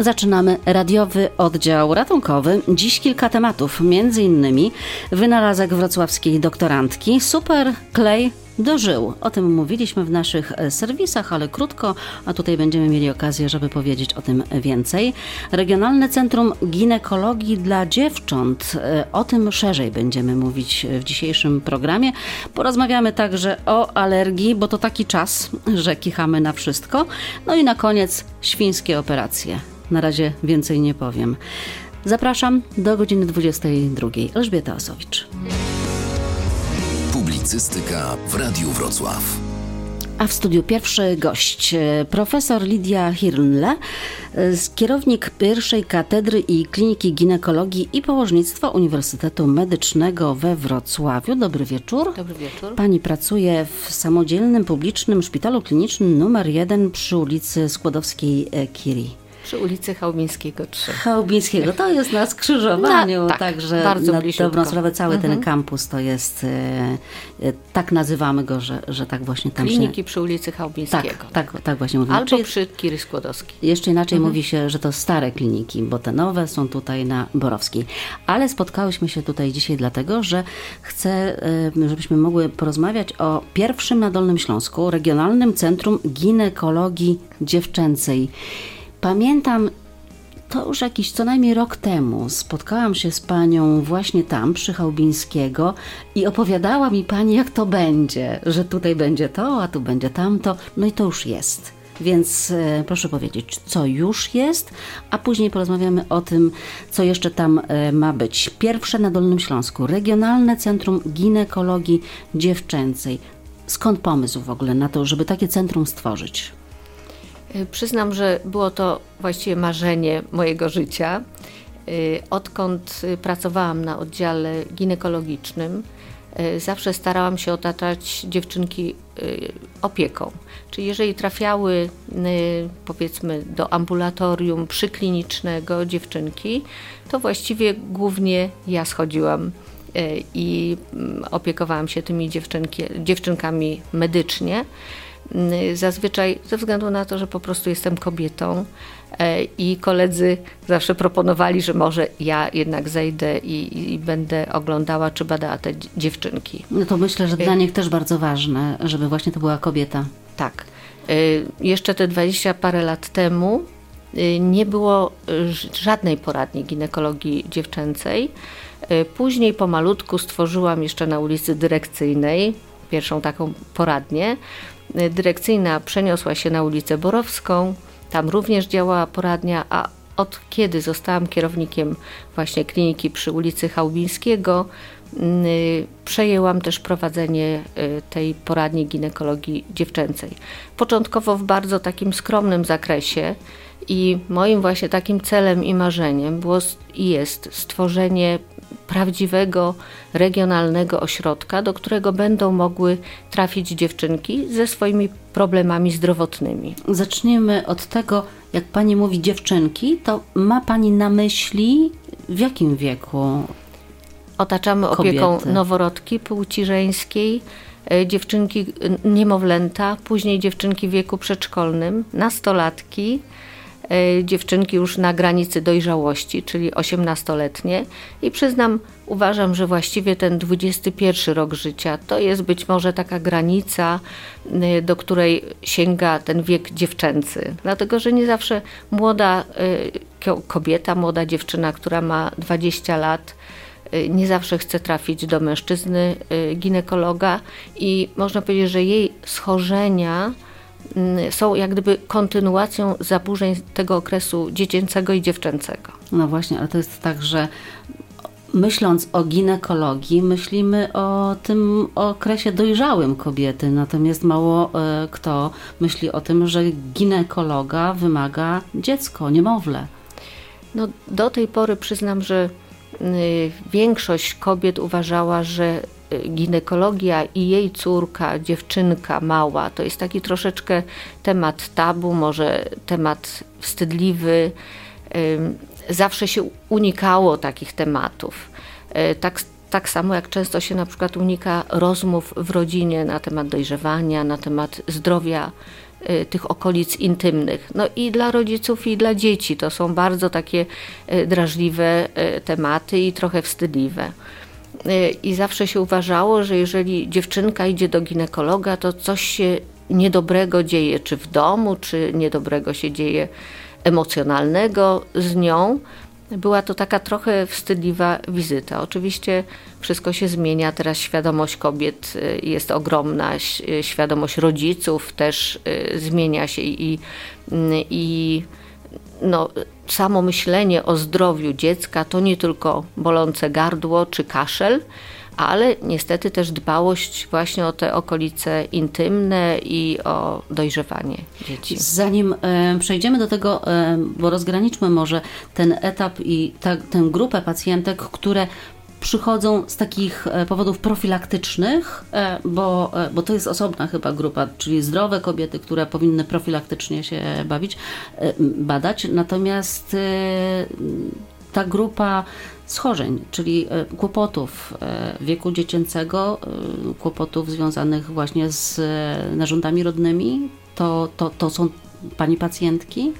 Zaczynamy radiowy oddział ratunkowy. Dziś kilka tematów, między innymi wynalazek wrocławskiej doktorantki Super Klej dożył. O tym mówiliśmy w naszych serwisach, ale krótko, a tutaj będziemy mieli okazję, żeby powiedzieć o tym więcej. Regionalne Centrum Ginekologii dla Dziewcząt. E, o tym szerzej będziemy mówić w dzisiejszym programie. Porozmawiamy także o alergii, bo to taki czas, że kichamy na wszystko. No i na koniec świńskie operacje. Na razie więcej nie powiem. Zapraszam do godziny 22. Elżbieta Osowicz. Publicystyka w Radiu Wrocław. A w studiu pierwszy gość, profesor Lidia Hirnle, kierownik pierwszej katedry i kliniki ginekologii i położnictwa Uniwersytetu Medycznego we Wrocławiu. Dobry wieczór. Dobry wieczór. Pani pracuje w samodzielnym publicznym szpitalu klinicznym numer 1 przy ulicy Skłodowskiej-Curie przy ulicy Chałubińskiego 3. Chałubińskiego, to jest na skrzyżowaniu, no, tak, także bardzo na bliziutko. dobrą sprawę cały Mhm. ten kampus to jest, e, e, tak nazywamy go, że, że tak właśnie tam Kliniki się... przy ulicy Chałubińskiego. Tak, tak, tak właśnie mówimy. Albo Czyli przy Kiry Skłodowskiej. Jeszcze inaczej Mhm. mówi się, że to stare kliniki, bo te nowe są tutaj na Borowskiej. Ale spotkałyśmy się tutaj dzisiaj dlatego, że chcę, e, żebyśmy mogły porozmawiać o pierwszym na Dolnym Śląsku Regionalnym Centrum Ginekologii Dziewczęcej. Pamiętam to już jakiś co najmniej rok temu spotkałam się z panią właśnie tam, przy Chałubińskiego i opowiadała mi pani, jak to będzie, że tutaj będzie to, a tu będzie tamto. No i to już jest. Więc e, proszę powiedzieć, co już jest, a później porozmawiamy o tym, co jeszcze tam e, ma być. Pierwsze na Dolnym Śląsku, Regionalne Centrum Ginekologii Dziewczęcej. Skąd pomysł w ogóle na to, żeby takie centrum stworzyć? Y, Przyznam, że było to właściwie marzenie mojego życia. Y, Odkąd y, pracowałam na oddziale ginekologicznym, zawsze starałam się otaczać dziewczynki opieką. Czyli jeżeli trafiały powiedzmy do ambulatorium przyklinicznego dziewczynki, to właściwie głównie ja schodziłam i mm, opiekowałam się tymi dziewczynkami medycznie. Y, Zazwyczaj ze względu na to, że po prostu jestem kobietą e, i koledzy zawsze proponowali, że może ja jednak zejdę i, i będę oglądała czy badała te dzi- dziewczynki. No to myślę, że dla nich też bardzo ważne, żeby właśnie to była kobieta. Tak. Y, Jeszcze te 20 parę lat temu y, nie było y, żadnej poradni ginekologii dziewczęcej. Y, Później pomalutku stworzyłam jeszcze na ulicy Dyrekcyjnej pierwszą taką poradnię. Y, Dyrekcyjna przeniosła się na ulicę Borowską. Tam również działała poradnia, a od kiedy zostałam kierownikiem właśnie kliniki przy ulicy Chałubińskiego, y, przejęłam też prowadzenie y, tej poradni ginekologii dziewczęcej. Początkowo w bardzo takim skromnym zakresie i moim właśnie takim celem i marzeniem było i jest stworzenie prawdziwego regionalnego ośrodka, do którego będą mogły trafić dziewczynki ze swoimi problemami zdrowotnymi. Zacznijmy od tego, jak pani mówi dziewczynki, to ma pani na myśli w jakim wieku? Otaczamy opieką Kobiety. noworodki płci żeńskiej, e, dziewczynki niemowlęta, później dziewczynki w wieku przedszkolnym, nastolatki, dziewczynki już na granicy dojrzałości, czyli 18-letnie. I przyznam, uważam, że właściwie ten 21 rok życia to jest być może taka granica, e, do której sięga ten wiek dziewczęcy. Dlatego, że nie zawsze młoda e, ko- kobieta, młoda dziewczyna, która ma 20 lat, nie zawsze chce trafić do mężczyzny ginekologa i można powiedzieć, że jej schorzenia są jak gdyby kontynuacją zaburzeń tego okresu dziecięcego i dziewczęcego. No właśnie, ale to jest tak, że myśląc o ginekologii, myślimy o tym okresie dojrzałym kobiety, natomiast mało e, kto myśli o tym, że ginekologa wymaga dziecko, niemowlę. No, do tej pory przyznam, że większość kobiet uważała, że y, ginekologia i jej córka, dziewczynka mała, to jest taki troszeczkę temat tabu, może temat wstydliwy. Ym, Zawsze się unikało takich tematów. Y, Tak, tak samo jak często się na przykład unika rozmów w rodzinie na temat dojrzewania, na temat zdrowia y, tych okolic intymnych. No i dla rodziców, i dla dzieci to są bardzo takie y, drażliwe y, tematy i trochę wstydliwe. I zawsze się uważało, że jeżeli dziewczynka idzie do ginekologa, to coś się niedobrego dzieje, czy w domu, czy niedobrego się dzieje emocjonalnego z nią. Była to taka trochę wstydliwa wizyta. Oczywiście wszystko się zmienia, teraz świadomość kobiet y, jest ogromna, y, świadomość rodziców też y, zmienia się i, i no, samo myślenie o zdrowiu dziecka to nie tylko bolące gardło czy kaszel, ale niestety też dbałość właśnie o te okolice intymne i o dojrzewanie dzieci. Zanim e, przejdziemy do tego, e, bo rozgraniczmy może ten etap i ta, tę grupę pacjentek, które przychodzą z takich e, powodów profilaktycznych, bo, bo to jest osobna chyba grupa, czyli zdrowe kobiety, które powinny profilaktycznie się bawić, badać. Natomiast ta grupa schorzeń, czyli e, kłopotów e, wieku dziecięcego, e, kłopotów związanych właśnie z narządami rodnymi, to, to, to są pani pacjentki?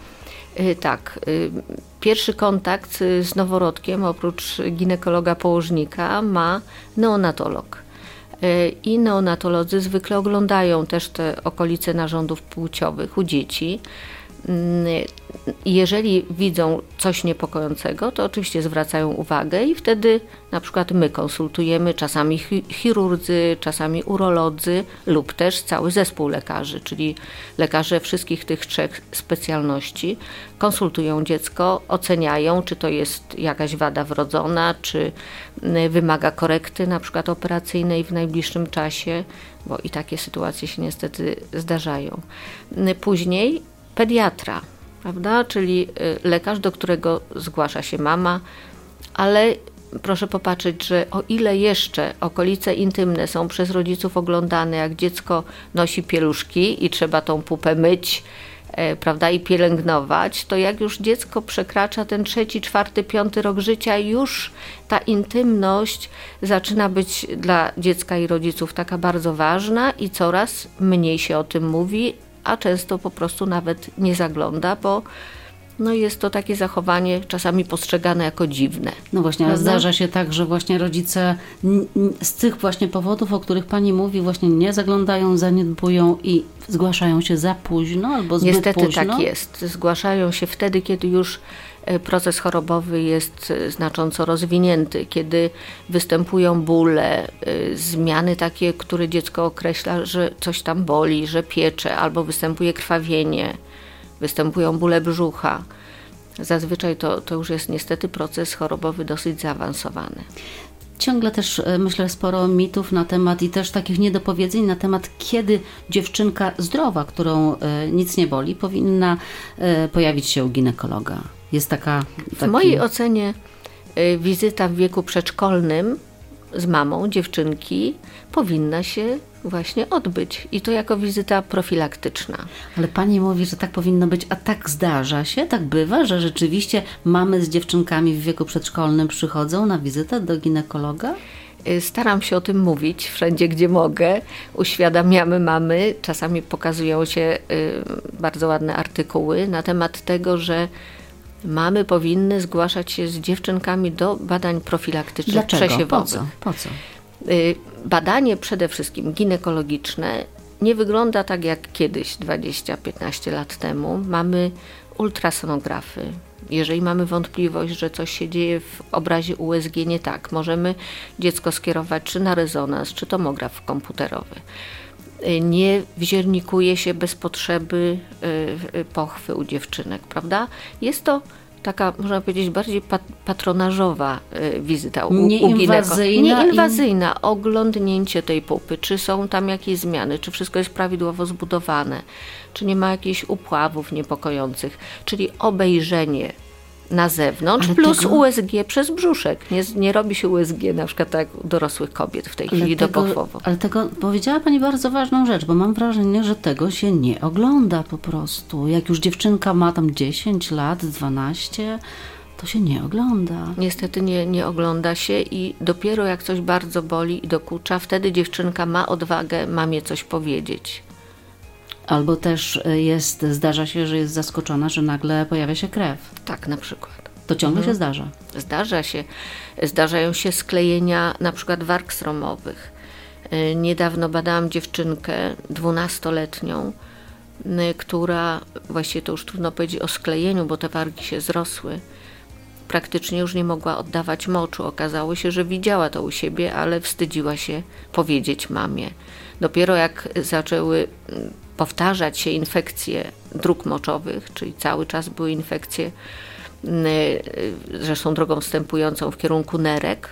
Tak. Pierwszy kontakt z noworodkiem, oprócz ginekologa położnika, ma neonatolog. I neonatolodzy zwykle oglądają też te okolice narządów płciowych u dzieci. Mm, jeżeli widzą coś niepokojącego, to oczywiście zwracają uwagę i wtedy na przykład my konsultujemy, czasami chirurdzy, czasami urolodzy lub też cały zespół lekarzy, czyli lekarze wszystkich tych trzech specjalności konsultują dziecko, oceniają, czy to jest jakaś wada wrodzona, czy mm, wymaga korekty na przykład operacyjnej w najbliższym czasie, bo i takie sytuacje się niestety zdarzają. Później pediatra, prawda? Czyli y, lekarz, do którego zgłasza się mama, ale proszę popatrzeć, że o ile jeszcze okolice intymne są przez rodziców oglądane, jak dziecko nosi pieluszki i trzeba tą pupę myć, e, prawda, i pielęgnować, to jak już dziecko przekracza ten trzeci, czwarty, piąty rok życia, już ta intymność zaczyna być dla dziecka i rodziców taka bardzo ważna i coraz mniej się o tym mówi, a często po prostu nawet nie zagląda, bo no jest to takie zachowanie czasami postrzegane jako dziwne. No właśnie, ale zdarza się tak, że właśnie rodzice z tych właśnie powodów, o których Pani mówi, właśnie nie zaglądają, zaniedbują i zgłaszają się za późno albo zbyt Niestety późno. tak jest. Zgłaszają się wtedy, kiedy już proces chorobowy jest e, znacząco rozwinięty, kiedy występują bóle, e, zmiany takie, które dziecko określa, że coś tam boli, że piecze, albo występuje krwawienie występują bóle brzucha. Zazwyczaj to, to już jest niestety proces chorobowy dosyć zaawansowany. Ciągle też e, myślę sporo mitów na temat i też takich niedopowiedzeń na temat, kiedy dziewczynka zdrowa, którą e, nic nie boli, powinna e, pojawić się u ginekologa. Jest taka. Taki... W mojej ocenie wizyta w wieku przedszkolnym z mamą dziewczynki powinna się właśnie odbyć i to jako wizyta profilaktyczna. Ale pani mówi, że tak powinno być, a tak zdarza się, tak bywa, że rzeczywiście mamy z dziewczynkami w wieku przedszkolnym przychodzą na wizytę do ginekologa? Y, staram się o tym mówić wszędzie, gdzie mogę. Uświadamiamy mamy, czasami pokazują się y, bardzo ładne artykuły na temat tego, że mamy powinny zgłaszać się z dziewczynkami do badań profilaktycznych Dlaczego? przesiewowych. Po co? Po co? Y, badanie przede wszystkim ginekologiczne nie wygląda tak jak kiedyś, 20-15 lat temu. Mamy ultrasonografy. Jeżeli mamy wątpliwość, że coś się dzieje w obrazie USG nie tak, możemy dziecko skierować czy na rezonans, czy tomograf komputerowy. Y, nie wziernikuje się bez potrzeby y, pochwy u dziewczynek, prawda? Jest to taka, można powiedzieć, bardziej patronażowa y, wizyta u, Nieinwazyjna. Nieinwazyjna. I... Oglądnięcie tej pupy, czy są tam jakieś zmiany, czy wszystko jest prawidłowo zbudowane, czy nie ma jakichś upławów niepokojących, czyli obejrzenie na zewnątrz, ale plus tego... USG przez brzuszek. Nie, nie robi się USG na przykład tak u dorosłych kobiet w tej ale chwili tego, dopochwowo. Ale tego powiedziała Pani bardzo ważną rzecz, bo mam wrażenie, że tego się nie ogląda po prostu. Jak już dziewczynka ma tam 10 lat, 12 to się nie ogląda. Niestety nie, nie ogląda się i dopiero jak coś bardzo boli i dokucza, wtedy dziewczynka ma odwagę mamie coś powiedzieć. Albo też y, jest, zdarza się, że jest zaskoczona, że nagle pojawia się krew. Tak, na przykład. To ciągle się zdarza. Zdarza się. Zdarzają się sklejenia na przykład warg sromowych. Y, Niedawno badałam dziewczynkę dwunastoletnią, y, która, właściwie to już trudno powiedzieć o sklejeniu, bo te wargi się zrosły, praktycznie już nie mogła oddawać moczu. Okazało się, że widziała to u siebie, ale wstydziła się powiedzieć mamie. Dopiero jak zaczęły mm, powtarzać się infekcje dróg moczowych, czyli cały czas były infekcje, mm, y, zresztą drogą wstępującą w kierunku nerek,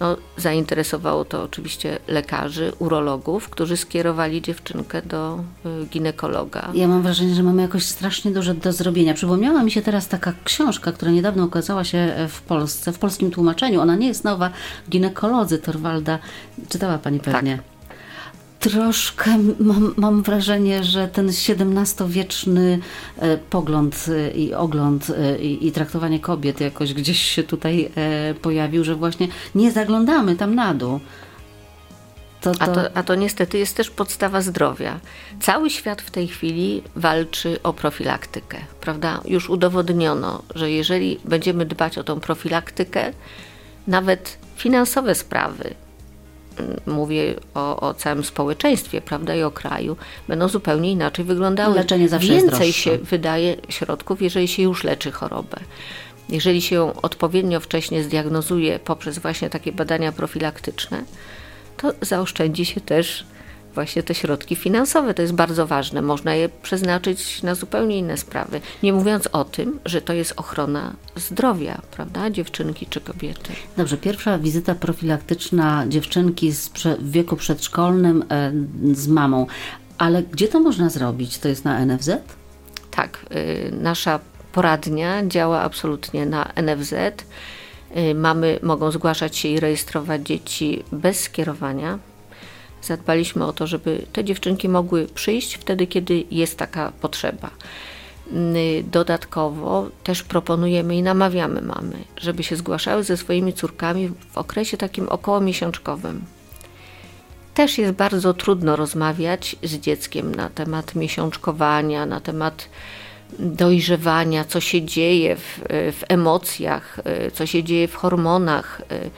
no, zainteresowało to oczywiście lekarzy, urologów, którzy skierowali dziewczynkę do y, ginekologa. Ja mam wrażenie, że mamy jakoś strasznie dużo do zrobienia. Przypomniała mi się teraz taka książka, która niedawno ukazała się w Polsce, w polskim tłumaczeniu. Ona nie jest nowa. Ginekolodzy Torwalda. Czytała Pani pewnie. Tak. Troszkę mam, mam wrażenie, że ten XVII-wieczny e, pogląd e, i ogląd e, i, i traktowanie kobiet jakoś gdzieś się tutaj pojawił, że właśnie nie zaglądamy tam na dół. To, A, to, a to niestety jest też podstawa zdrowia. Cały świat w tej chwili walczy o profilaktykę, prawda? Już udowodniono, że jeżeli będziemy dbać o tą profilaktykę, nawet finansowe sprawy, mówię o, o całym społeczeństwie, prawda, i o kraju, będą zupełnie inaczej wyglądały. Leczenie zawsze Więcej się wydaje środków, jeżeli się już leczy chorobę. Jeżeli się ją odpowiednio wcześnie zdiagnozuje poprzez właśnie takie badania profilaktyczne, to zaoszczędzi się też właśnie te środki finansowe. To jest bardzo ważne. Można je przeznaczyć na zupełnie inne sprawy. Nie mówiąc o tym, że to jest ochrona zdrowia, prawda, dziewczynki czy kobiety. Dobrze, pierwsza wizyta profilaktyczna dziewczynki z w wieku przedszkolnym e, z mamą. Ale gdzie to można zrobić? To jest na NFZ? Tak, y, nasza poradnia działa absolutnie na NFZ. Y, Mamy mogą zgłaszać się i rejestrować dzieci bez skierowania. Zadbaliśmy o to, żeby te dziewczynki mogły przyjść wtedy, kiedy jest taka potrzeba. Dodatkowo też proponujemy i namawiamy mamy, żeby się zgłaszały ze swoimi córkami w okresie takim okołomiesiączkowym. Też jest bardzo trudno rozmawiać z dzieckiem na temat miesiączkowania, na temat dojrzewania, co się dzieje w, w emocjach, y, co się dzieje w hormonach, y,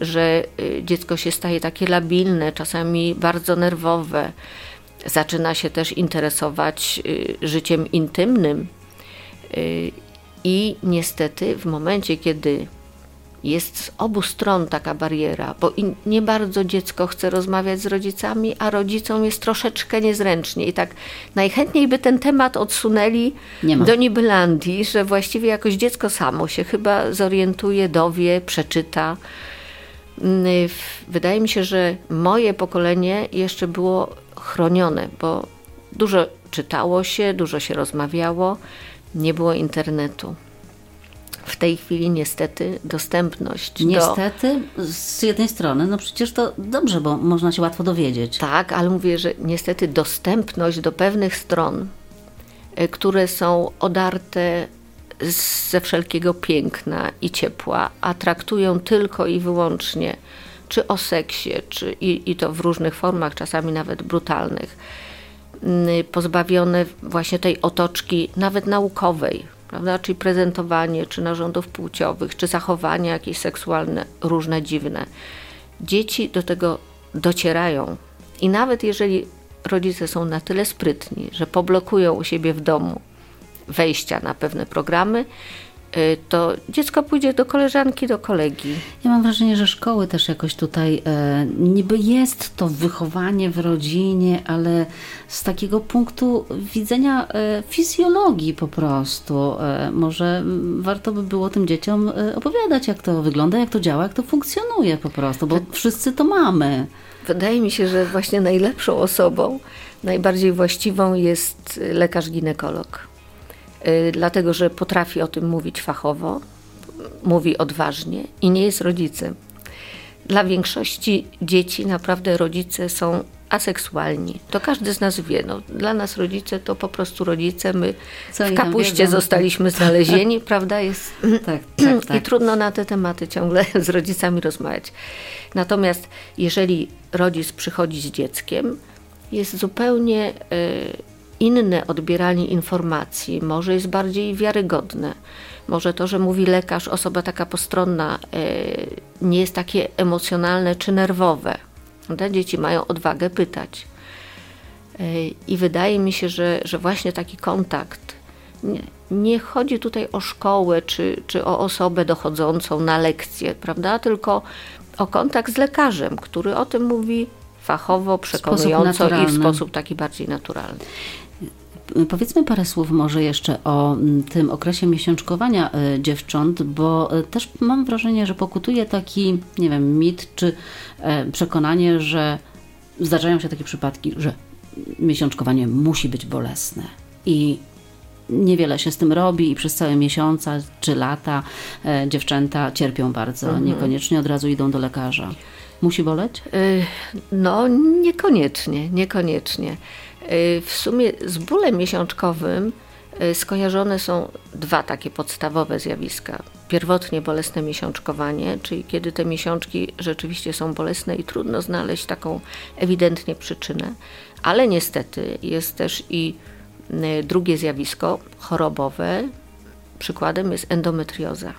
że y, dziecko się staje takie labilne, czasami bardzo nerwowe. Zaczyna się też interesować y, życiem intymnym. Y, I niestety, w momencie, kiedy jest z obu stron taka bariera, bo nie bardzo dziecko chce rozmawiać z rodzicami, a rodzicom jest troszeczkę niezręcznie. I tak najchętniej by ten temat odsunęli do Nibylandii, że właściwie jakoś dziecko samo się chyba zorientuje, dowie, przeczyta. W- Wydaje mi się, że moje pokolenie jeszcze było chronione, bo dużo czytało się, dużo się rozmawiało, nie było internetu. W tej chwili niestety dostępność do... Niestety, z jednej strony, no przecież to dobrze, bo można się łatwo dowiedzieć. Tak, ale mówię, że niestety dostępność do pewnych stron, y, które są odarte ze wszelkiego piękna i ciepła, a traktują tylko i wyłącznie czy o seksie, czy i, i to w różnych formach, czasami nawet brutalnych, y, pozbawione właśnie tej otoczki nawet naukowej, prawda? czyli prezentowanie, czy narządów płciowych, czy zachowania jakieś seksualne, różne dziwne. Dzieci do tego docierają i nawet jeżeli rodzice są na tyle sprytni, że poblokują u siebie w domu wejścia na pewne programy, y, to dziecko pójdzie do koleżanki, do kolegi. Ja mam wrażenie, że szkoły też jakoś tutaj e, niby jest to wychowanie w rodzinie, ale z takiego punktu widzenia e, fizjologii po prostu. E, może warto by było tym dzieciom e, opowiadać, jak to wygląda, jak to działa, jak to funkcjonuje po prostu, bo wszyscy to mamy. Wydaje mi się, że właśnie najlepszą osobą, najbardziej właściwą jest lekarz ginekolog. Y, Dlatego, że potrafi o tym mówić fachowo, mówi odważnie i nie jest rodzicem. Dla większości dzieci naprawdę rodzice są aseksualni. To każdy z nas wie. No, dla nas rodzice to po prostu rodzice. My Co w kapuście wiedzą? zostaliśmy znalezieni, prawda? Jest, Tak, tak, I tak. trudno na te tematy ciągle z rodzicami rozmawiać. Natomiast jeżeli rodzic przychodzi z dzieckiem, jest zupełnie y, inne odbieranie informacji, może jest bardziej wiarygodne. Może to, że mówi lekarz, osoba taka postronna, e, nie jest takie emocjonalne czy nerwowe. Dzieci mają odwagę pytać. E, I wydaje mi się, że, że właśnie taki kontakt. Nie, nie chodzi tutaj o szkołę czy, czy o osobę dochodzącą na lekcję, prawda? Tylko o kontakt z lekarzem, który o tym mówi fachowo, przekonująco i w sposób taki bardziej naturalny. Powiedzmy parę słów może jeszcze o mm, tym okresie miesiączkowania e, dziewcząt, bo e, też mam wrażenie, że pokutuje taki, nie wiem, mit czy e, przekonanie, że zdarzają się takie przypadki, że miesiączkowanie musi być bolesne i niewiele się z tym robi i przez całe miesiące czy lata dziewczęta cierpią bardzo, mhm. niekoniecznie od razu idą do lekarza. Musi boleć? No, niekoniecznie, niekoniecznie. Y, w sumie z bólem miesiączkowym y, skojarzone są dwa takie podstawowe zjawiska. Pierwotnie bolesne miesiączkowanie, czyli kiedy te miesiączki rzeczywiście są bolesne i trudno znaleźć taką ewidentnie przyczynę, ale niestety jest też i y, drugie zjawisko chorobowe. Przykładem jest endometrioza.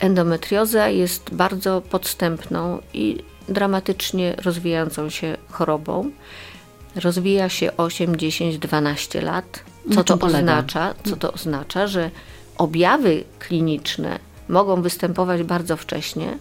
Endometrioza jest bardzo podstępną i dramatycznie rozwijającą się chorobą rozwija się 8, 10, 12 lat. Co to oznacza? Co to oznacza, że objawy kliniczne mogą występować bardzo wcześnie,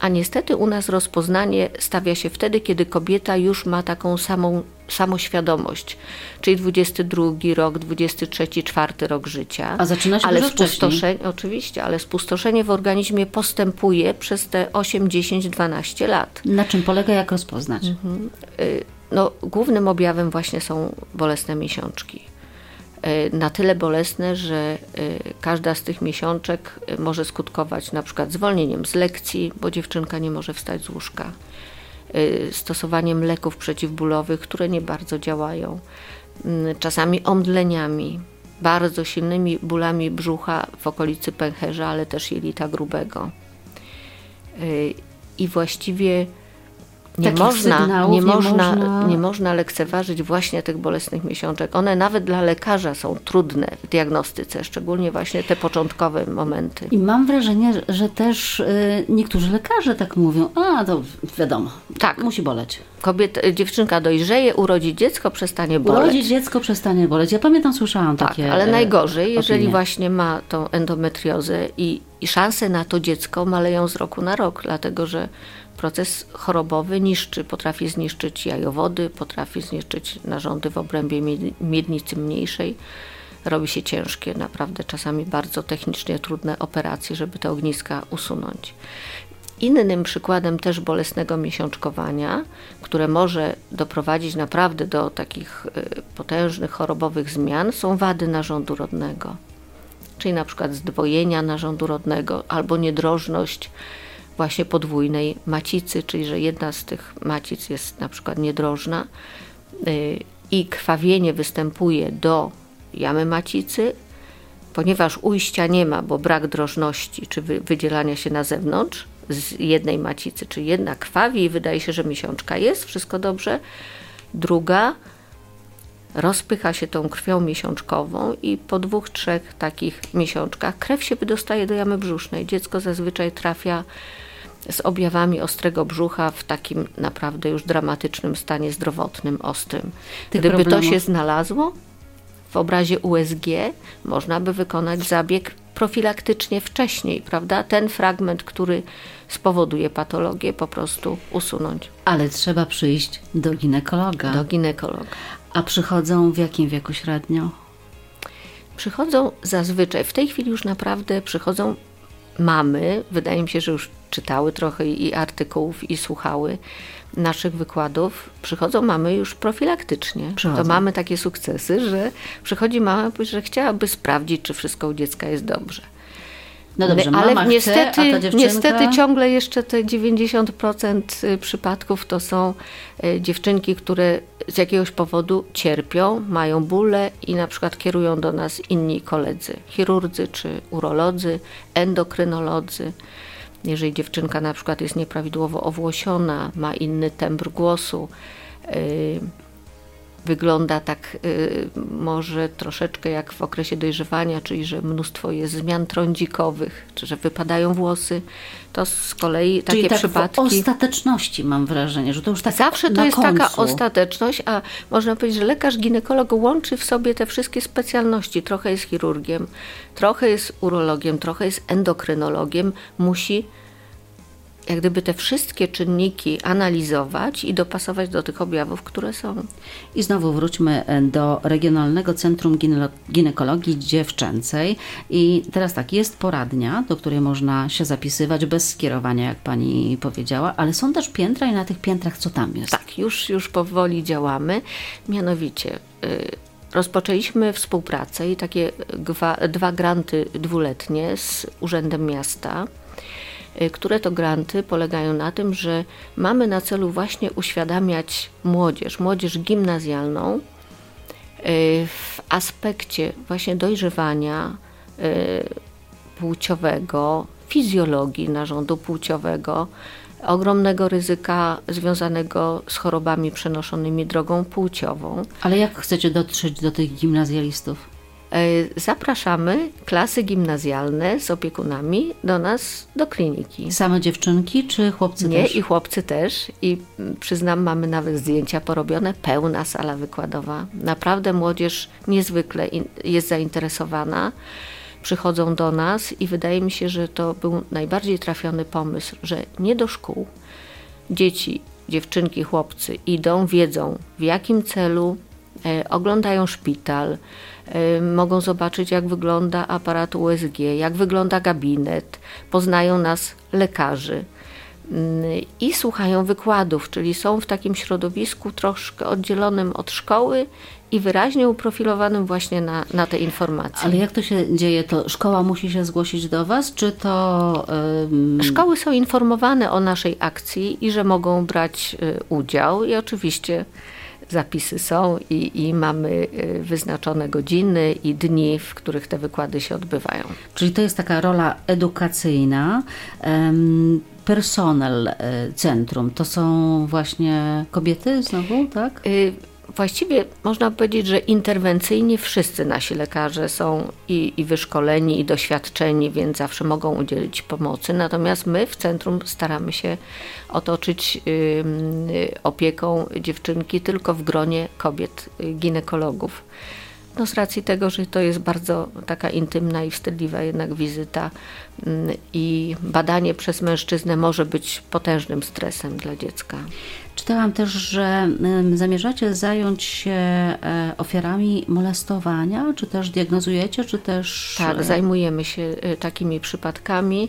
a niestety u nas rozpoznanie stawia się wtedy, kiedy kobieta już ma taką samą samoświadomość, czyli 22 rok, 23, 4 rok życia. A zaczyna się ale spustoszenie, Oczywiście, ale spustoszenie w organizmie postępuje przez te 8, 10, 12 lat. Na czym polega, jak rozpoznać? Mhm. Y, no, głównym objawem właśnie są bolesne miesiączki. E, na tyle bolesne, że e, każda z tych miesiączek e, może skutkować na przykład zwolnieniem z lekcji, bo dziewczynka nie może wstać z łóżka, stosowaniem leków przeciwbólowych, które nie bardzo działają, mm, czasami omdleniami, bardzo silnymi bólami brzucha w okolicy pęcherza, ale też jelita grubego. I właściwie nie można, nie, nie, można, można, nie można lekceważyć właśnie tych bolesnych miesiączek. One nawet dla lekarza są trudne w diagnostyce, szczególnie właśnie te początkowe momenty. I mam wrażenie, że też y, niektórzy lekarze tak mówią, a to wiadomo, tak. musi boleć. Kobieta, dziewczynka dojrzeje, urodzi dziecko, przestanie boleć. Urodzi dziecko, przestanie boleć. Ja pamiętam, słyszałam tak, takie ale najgorzej, jeżeli właśnie ma tą endometriozę i, i szanse na to dziecko maleją z roku na rok, dlatego że proces chorobowy niszczy, potrafi zniszczyć jajowody, potrafi zniszczyć narządy w obrębie miednicy mniejszej. Robi się ciężkie, naprawdę czasami bardzo technicznie trudne operacje, żeby te ogniska usunąć. Innym przykładem też bolesnego miesiączkowania, które może doprowadzić naprawdę do takich y, potężnych chorobowych zmian, są wady narządu rodnego. Czyli na przykład zdwojenia narządu rodnego albo niedrożność właśnie podwójnej macicy, czyli że jedna z tych macic jest na przykład niedrożna y, i krwawienie występuje do jamy macicy, ponieważ ujścia nie ma, bo brak drożności czy wydzielania się na zewnątrz z jednej macicy, czy jedna krwawi i wydaje się, że miesiączka jest, wszystko dobrze. Druga rozpycha się tą krwią miesiączkową i po dwóch, trzech takich miesiączkach krew się wydostaje do jamy brzusznej. Dziecko zazwyczaj trafia z objawami ostrego brzucha w takim naprawdę już dramatycznym stanie zdrowotnym, ostrym. Tych Gdyby problemów. to się znalazło w obrazie USG, można by wykonać zabieg profilaktycznie wcześniej, prawda? Ten fragment, który spowoduje patologię, po prostu usunąć. Ale trzeba przyjść do ginekologa. Do ginekologa. A przychodzą w jakim wieku średnio? Przychodzą zazwyczaj, w tej chwili już naprawdę przychodzą mamy, wydaje mi się, że już czytały trochę i artykułów i słuchały naszych wykładów, przychodzą mamy już profilaktycznie. Przychodzą. To mamy takie sukcesy, że przychodzi mama, że chciałaby sprawdzić, czy wszystko u dziecka jest dobrze. No dobrze, ale mama niestety, chce, dziewczynka... niestety ciągle jeszcze te 90% y, przypadków to są y, dziewczynki, które z jakiegoś powodu cierpią, mają bóle i na przykład kierują do nas inni koledzy, chirurdzy czy urolodzy, endokrynolodzy. Jeżeli dziewczynka na przykład jest nieprawidłowo owłosiona, ma inny tembr głosu, y, wygląda tak y, może troszeczkę jak w okresie dojrzewania, czyli że mnóstwo jest zmian trądzikowych, czy że wypadają włosy, to z kolei takie Czyli tak przypadki... w ostateczności mam wrażenie, że to już tak Zawsze to jest końcu. taka ostateczność, a można powiedzieć, że lekarz ginekolog łączy w sobie te wszystkie specjalności. Trochę jest chirurgiem, trochę jest urologiem, trochę jest endokrynologiem. Musi jak gdyby te wszystkie czynniki analizować i dopasować do tych objawów, które są. I znowu wróćmy e, do Regionalnego Centrum Gine- Ginekologii Dziewczęcej. I teraz tak, jest poradnia, do której można się zapisywać bez skierowania, jak pani powiedziała, ale są też piętra i na tych piętrach co tam jest? Tak, już, już powoli działamy. Mianowicie y, rozpoczęliśmy współpracę i takie dwa, dwa granty dwuletnie z Urzędem Miasta które to granty polegają na tym, że mamy na celu właśnie uświadamiać młodzież, młodzież gimnazjalną y, w aspekcie właśnie dojrzewania y, płciowego, fizjologii narządu płciowego, ogromnego ryzyka związanego z chorobami przenoszonymi drogą płciową. Ale jak chcecie dotrzeć do tych gimnazjalistów? E, Zapraszamy klasy gimnazjalne z opiekunami do nas do kliniki. Same dziewczynki czy chłopcy Nie, też? i chłopcy też. I mm, przyznam, mamy nawet zdjęcia porobione, pełna sala wykładowa. Naprawdę młodzież niezwykle jest zainteresowana. Przychodzą do nas i wydaje mi się, że to był najbardziej trafiony pomysł, że nie do szkół. Dzieci, dziewczynki, chłopcy idą, wiedzą w jakim celu, e, oglądają szpital, mogą zobaczyć jak wygląda aparat USG, jak wygląda gabinet, poznają nas lekarzy i słuchają wykładów, czyli są w takim środowisku troszkę oddzielonym od szkoły i wyraźnie uprofilowanym właśnie na, na te informacje. Ale jak to się dzieje? To szkoła musi się zgłosić do Was, czy to... ym, Szkoły są informowane o naszej akcji i że mogą brać y, udział i oczywiście zapisy są i, i mamy y, wyznaczone godziny i dni, w których te wykłady się odbywają. Czyli to jest taka rola edukacyjna. Personel e, centrum to są właśnie kobiety znowu, tak? Y, Właściwie można powiedzieć, że interwencyjnie wszyscy nasi lekarze są i, i wyszkoleni, i doświadczeni, więc zawsze mogą udzielić pomocy. Natomiast my w centrum staramy się otoczyć opieką dziewczynki tylko w gronie kobiet y, ginekologów. No z racji tego, że to jest bardzo taka intymna i wstydliwa jednak wizyta i badanie przez mężczyznę może być potężnym stresem dla dziecka. Czytałam też, że zamierzacie zająć się e, ofiarami molestowania, czy też diagnozujecie, czy też... Tak, e, zajmujemy się y, takimi przypadkami.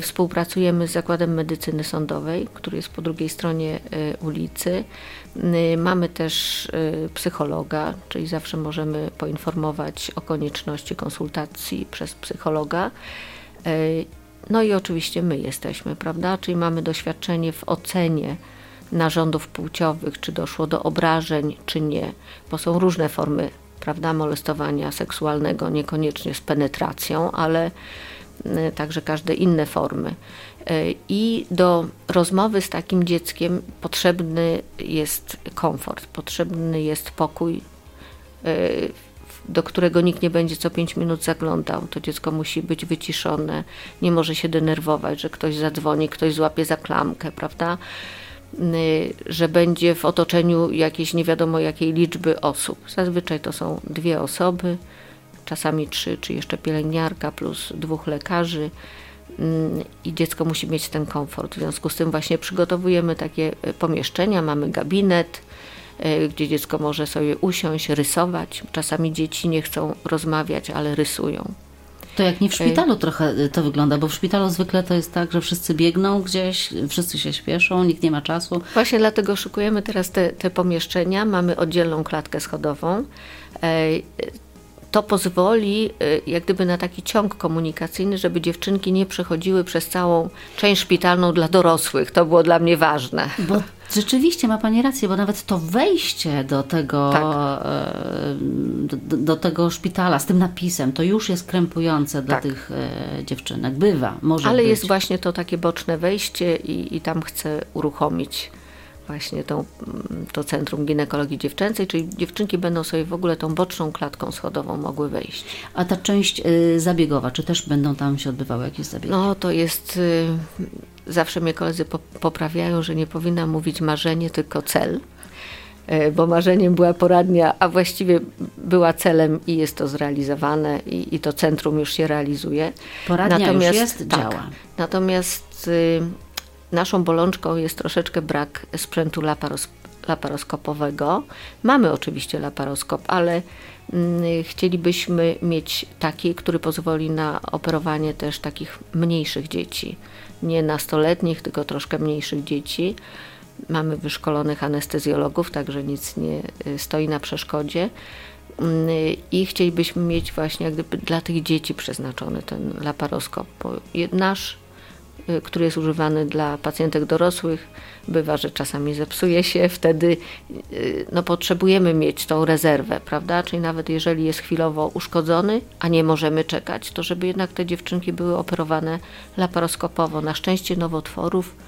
Współpracujemy z Zakładem Medycyny Sądowej, który jest po drugiej stronie ulicy. Y, Mamy też psychologa, czyli zawsze możemy poinformować o konieczności konsultacji przez psychologa. No i oczywiście my jesteśmy, prawda? Czyli mamy doświadczenie w ocenie narządów płciowych, czy doszło do obrażeń, czy nie, bo są różne formy prawda, molestowania seksualnego, niekoniecznie z penetracją, ale y, także każde inne formy. Y, I do rozmowy z takim dzieckiem potrzebny jest komfort, potrzebny jest pokój, y, do którego nikt nie będzie co 5 minut zaglądał. To dziecko musi być wyciszone, nie może się denerwować, że ktoś zadzwoni, ktoś złapie za klamkę, prawda? Y, Że będzie w otoczeniu jakiejś nie wiadomo jakiej liczby osób. Zazwyczaj to są dwie osoby, czasami trzy, czy jeszcze pielęgniarka plus dwóch lekarzy. Mm, I dziecko musi mieć ten komfort. W związku z tym właśnie przygotowujemy takie y, pomieszczenia, mamy gabinet, y, gdzie dziecko może sobie usiąść, rysować. Czasami dzieci nie chcą rozmawiać, ale rysują. To jak nie w szpitalu trochę e, to wygląda, bo w szpitalu zwykle to jest tak, że wszyscy biegną gdzieś, wszyscy się śpieszą, nikt nie ma czasu. Właśnie dlatego szykujemy teraz te, te pomieszczenia. Mamy oddzielną klatkę schodową. To pozwoli e, jak gdyby na taki ciąg komunikacyjny, żeby dziewczynki nie przechodziły przez całą część szpitalną dla dorosłych. To było dla mnie ważne. Bo rzeczywiście ma Pani rację, bo nawet to wejście do tego, Tak. e, do, do tego szpitala z tym napisem, to już jest krępujące dla Tak. tych e, dziewczynek. Bywa, może Ale być. jest właśnie to takie boczne wejście i, i tam chcę uruchomić właśnie tą, mm, to Centrum Ginekologii Dziewczęcej, czyli dziewczynki będą sobie w ogóle tą boczną klatką schodową mogły wejść. A ta część y, zabiegowa, czy też będą tam się odbywały jakieś zabiegi? No to jest, y, zawsze mnie koledzy poprawiają, że nie powinna mówić marzenie, tylko cel y, bo marzeniem była poradnia, a właściwie była celem i jest to zrealizowane i, i to centrum już się realizuje. Poradnia natomiast, już jest, tak, działa. Natomiast Naszą bolączką jest troszeczkę brak sprzętu laparos laparoskopowego. Mamy oczywiście laparoskop, ale mm, chcielibyśmy mieć taki, który pozwoli na operowanie też takich mniejszych dzieci. Nie nastoletnich, tylko troszkę mniejszych dzieci. Mamy wyszkolonych anestezjologów, także nic nie y, stoi na przeszkodzie. Mm, I chcielibyśmy mieć właśnie jak gdyby dla tych dzieci przeznaczony ten laparoskop. Bo nasz Y, który jest używany dla pacjentek dorosłych, bywa, że czasami zepsuje się, wtedy y, no, potrzebujemy mieć tą rezerwę, prawda? Czyli nawet jeżeli jest chwilowo uszkodzony, a nie możemy czekać, to żeby jednak te dziewczynki były operowane laparoskopowo. Na szczęście nowotworów Y,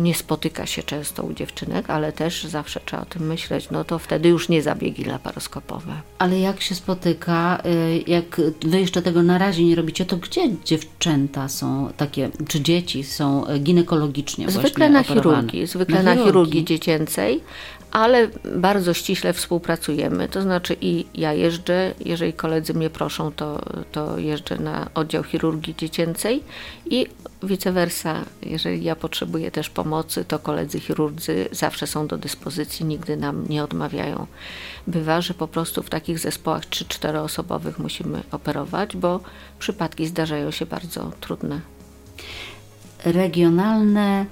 nie spotyka się często u dziewczynek, ale też zawsze trzeba o tym myśleć, no to wtedy już nie zabiegi laparoskopowe. Ale jak się spotyka, y, jak wy jeszcze tego na razie nie robicie, to gdzie dziewczęta są takie, czy dzieci są ginekologicznie Zwykle na chirurgii, zwykle na, na chirurgii dziecięcej, ale bardzo ściśle współpracujemy. To znaczy i ja jeżdżę, jeżeli koledzy mnie proszą, to, to jeżdżę na oddział chirurgii dziecięcej i vice versa. Jeżeli ja potrzebuję też pomocy, to koledzy chirurdzy zawsze są do dyspozycji, nigdy nam nie odmawiają. Bywa, że po prostu w takich zespołach 3-4 osobowych musimy operować, bo przypadki zdarzają się bardzo trudne. Regionalne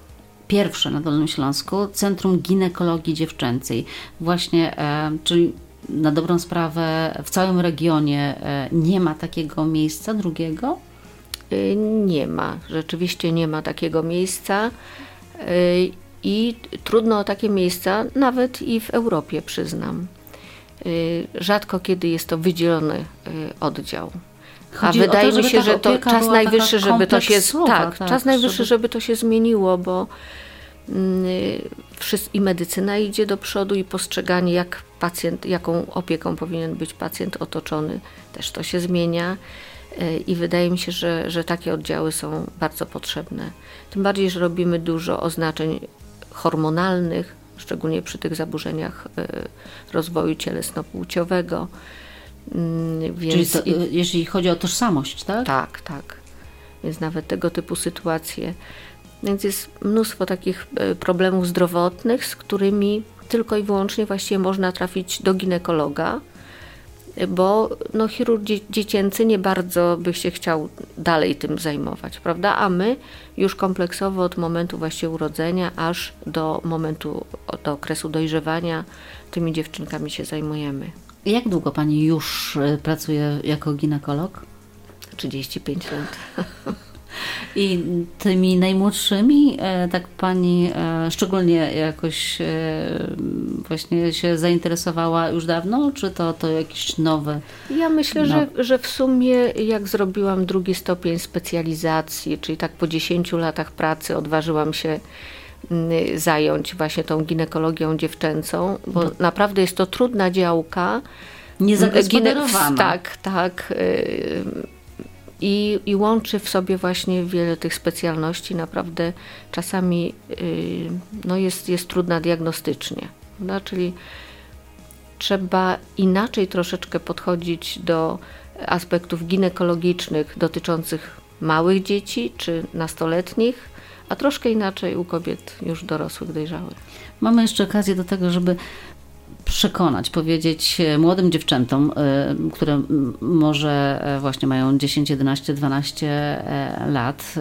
pierwsze na Dolnym Śląsku Centrum Ginekologii Dziewczęcej. Właśnie, e, czyli na dobrą sprawę w całym regionie e, nie ma takiego miejsca drugiego? Y, nie ma, rzeczywiście nie ma takiego miejsca y, i trudno o takie miejsca nawet i w Europie, przyznam. Y, rzadko kiedy jest to wydzielony oddział. Chodzi A wydaje to, mi się, że to czas najwyższy, żeby to się tak, tak czas najwyższy, żeby... żeby to się zmieniło, bo mm, i medycyna idzie do przodu i postrzeganie, jak pacjent, jaką opieką powinien być pacjent otoczony, też to się zmienia. E, I wydaje mi się, że, że takie oddziały są bardzo potrzebne. Tym bardziej, że robimy dużo oznaczeń hormonalnych, szczególnie przy tych zaburzeniach e, rozwoju cielesno-płciowego. Mm, więc Czyli to, jeżeli chodzi o tożsamość, tak? Tak, tak. Więc nawet tego typu sytuacje. Więc jest mnóstwo takich e, problemów zdrowotnych, z którymi tylko i wyłącznie właściwie można trafić do ginekologa, bo no, chirurg dziecięcy nie bardzo by się chciał dalej tym zajmować, prawda? A my już kompleksowo od momentu właśnie urodzenia aż do momentu, do okresu dojrzewania tymi dziewczynkami się zajmujemy. Jak długo Pani już e, pracuje jako ginekolog? 35 lat. I tymi najmłodszymi, e, tak pani e, szczególnie jakoś właśnie się zainteresowała już dawno, czy to, to jakieś nowe? Ja myślę, no. że, że w sumie jak zrobiłam drugi stopień specjalizacji, czyli tak po 10 latach pracy odważyłam się zająć właśnie tą ginekologią dziewczęcą, bo Do... naprawdę jest to trudna działka. Niezagospodarowana. Tak, tak i, i łączy w sobie właśnie wiele tych specjalności. Naprawdę czasami yy, no jest, jest trudna diagnostycznie. No, czyli trzeba inaczej troszeczkę podchodzić do aspektów ginekologicznych dotyczących małych dzieci czy nastoletnich, a troszkę inaczej u kobiet już dorosłych, dojrzałych. Mamy jeszcze okazję do tego, żeby przekonać, powiedzieć e, młodym dziewczętom, e, które może e, właśnie mają 10, 11, 12 lat,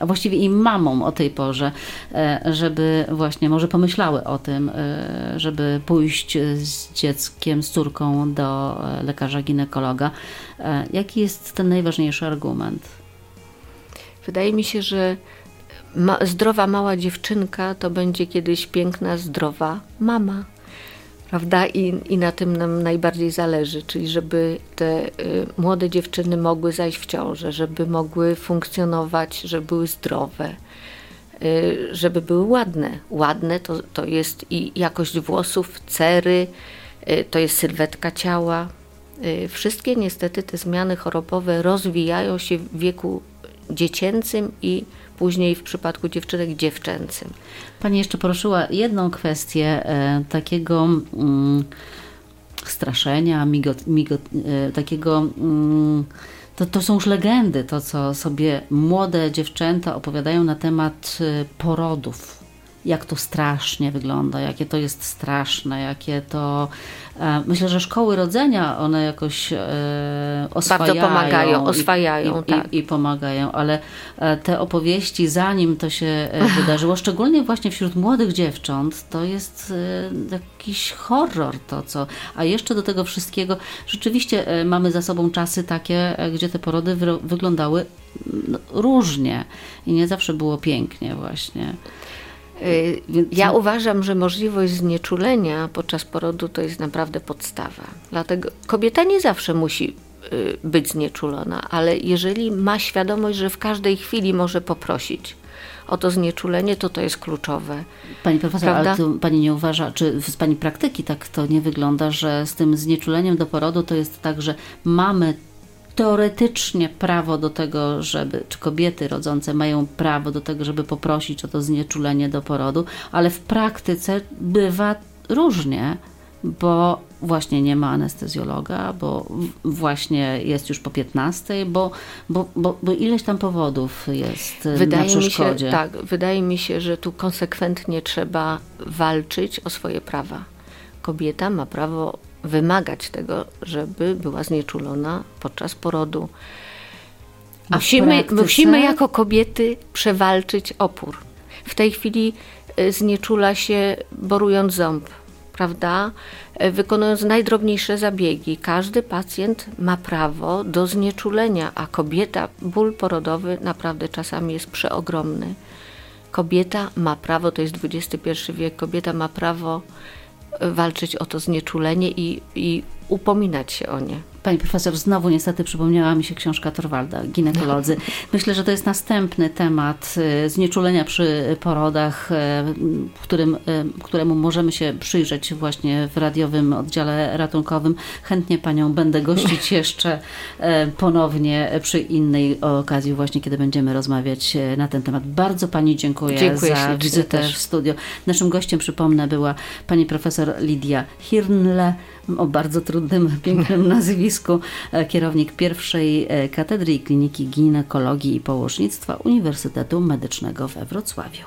a właściwie i mamom o tej porze, żeby właśnie może pomyślały o tym, żeby pójść z dzieckiem, z córką do lekarza ginekologa. Jaki jest ten najważniejszy argument? Wydaje mi się, że ma, zdrowa mała dziewczynka to będzie kiedyś piękna, zdrowa mama prawda? I, I na tym nam najbardziej zależy, czyli żeby te y, młode dziewczyny mogły zajść w ciążę, żeby mogły funkcjonować, żeby były zdrowe. y, żeby były ładne. Ładne to, to jest i jakość włosów, cery, y, to jest sylwetka ciała. Y, wszystkie niestety te zmiany chorobowe rozwijają się w wieku dziecięcym i później w przypadku dziewczynek dziewczęcym. Pani jeszcze poruszyła jedną kwestię e, takiego mm, straszenia, migot, migot, e, takiego. Mm, to, to są już legendy, to co sobie młode dziewczęta opowiadają na temat e, porodów jak to strasznie wygląda, jakie to jest straszne, jakie to. E, myślę, że szkoły rodzenia one jakoś e, oswajają. Bardzo pomagają, oswajają, i, tak. I, I, pomagają, ale e, te opowieści, zanim to się wydarzyło, szczególnie właśnie wśród młodych dziewcząt, to jest jakiś horror to, co. A jeszcze do tego wszystkiego, rzeczywiście mamy za sobą czasy takie, gdzie te porody wy, wyglądały no, różnie i nie zawsze było pięknie, właśnie. Y, ja uważam, że możliwość znieczulenia podczas porodu to jest naprawdę podstawa. Dlatego kobieta nie zawsze musi y, być znieczulona, ale jeżeli ma świadomość, że w każdej chwili może poprosić o to znieczulenie, to to jest kluczowe. Pani profesor, Prawda? ale pani nie uważa, czy z pani praktyki tak to nie wygląda, że z tym znieczuleniem do porodu to jest tak, że mamy teoretycznie prawo do tego, żeby, czy kobiety rodzące mają prawo do tego, żeby poprosić o to znieczulenie do porodu, ale w praktyce bywa różnie, bo właśnie nie ma anestezjologa, bo właśnie jest już po 15, bo, bo, bo, bo ileś tam powodów jest wydaje na przeszkodzie. Mi się, tak, wydaje mi się, że tu konsekwentnie trzeba walczyć o swoje prawa. Kobieta ma prawo wymagać tego, żeby była znieczulona podczas porodu. Musimy, musimy jako kobiety przewalczyć opór. W tej chwili y, znieczula się borując ząb, prawda? Y, wykonując najdrobniejsze zabiegi. Każdy pacjent ma prawo do znieczulenia, a kobieta, ból porodowy naprawdę czasami jest przeogromny. Kobieta ma prawo, to jest XXI wiek, kobieta ma prawo walczyć o to znieczulenie i, i upominać się o nie. Pani profesor, znowu niestety przypomniała mi się książka Torwalda, ginekolodzy. Myślę, że to jest następny temat y, znieczulenia przy porodach, y, którym, y, któremu możemy się przyjrzeć właśnie w radiowym oddziale ratunkowym. Chętnie Panią będę gościć jeszcze ponownie przy innej okazji, właśnie kiedy będziemy rozmawiać na ten temat. Bardzo Pani dziękuję, dziękuję za wizytę też. w studio. Naszym gościem, przypomnę, była Pani profesor Lidia Hirnle o bardzo trudnym, pięknym nazwisku, e, kierownik pierwszej e, katedry Kliniki Ginekologii i Położnictwa Uniwersytetu Medycznego we Wrocławiu.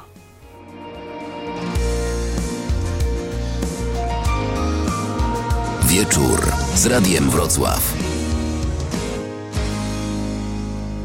Wieczór z Radiem Wrocław.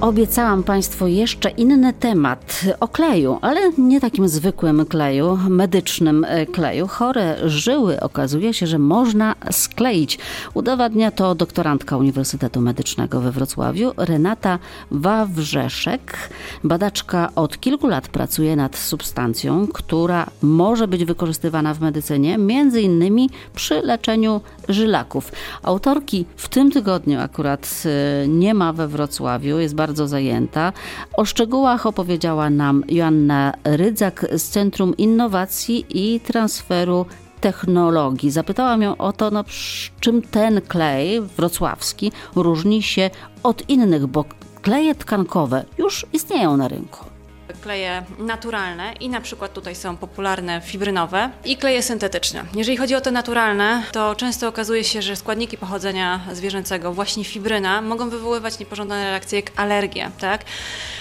Obiecałam Państwu jeszcze inny temat o kleju, ale nie takim zwykłym kleju, medycznym e, kleju. Chore żyły okazuje się, że można skleić. Udowadnia to doktorantka Uniwersytetu Medycznego we Wrocławiu, Renata Wawrzeszek. Badaczka od kilku lat pracuje nad substancją, która może być wykorzystywana w medycynie, między innymi przy leczeniu żylaków. Autorki w tym tygodniu akurat e, nie ma we Wrocławiu, jest bardzo bardzo zajęta. O szczegółach opowiedziała nam Joanna Rydzak z Centrum Innowacji i Transferu Technologii. Zapytałam ją o to, no, czym ten klej wrocławski różni się od innych, bo kleje tkankowe już istnieją na rynku kleje naturalne i na przykład tutaj są popularne fibrynowe i kleje syntetyczne. Jeżeli chodzi o te naturalne, to często okazuje się, że składniki pochodzenia zwierzęcego, właśnie fibryna, mogą wywoływać niepożądane reakcje jak alergie, tak?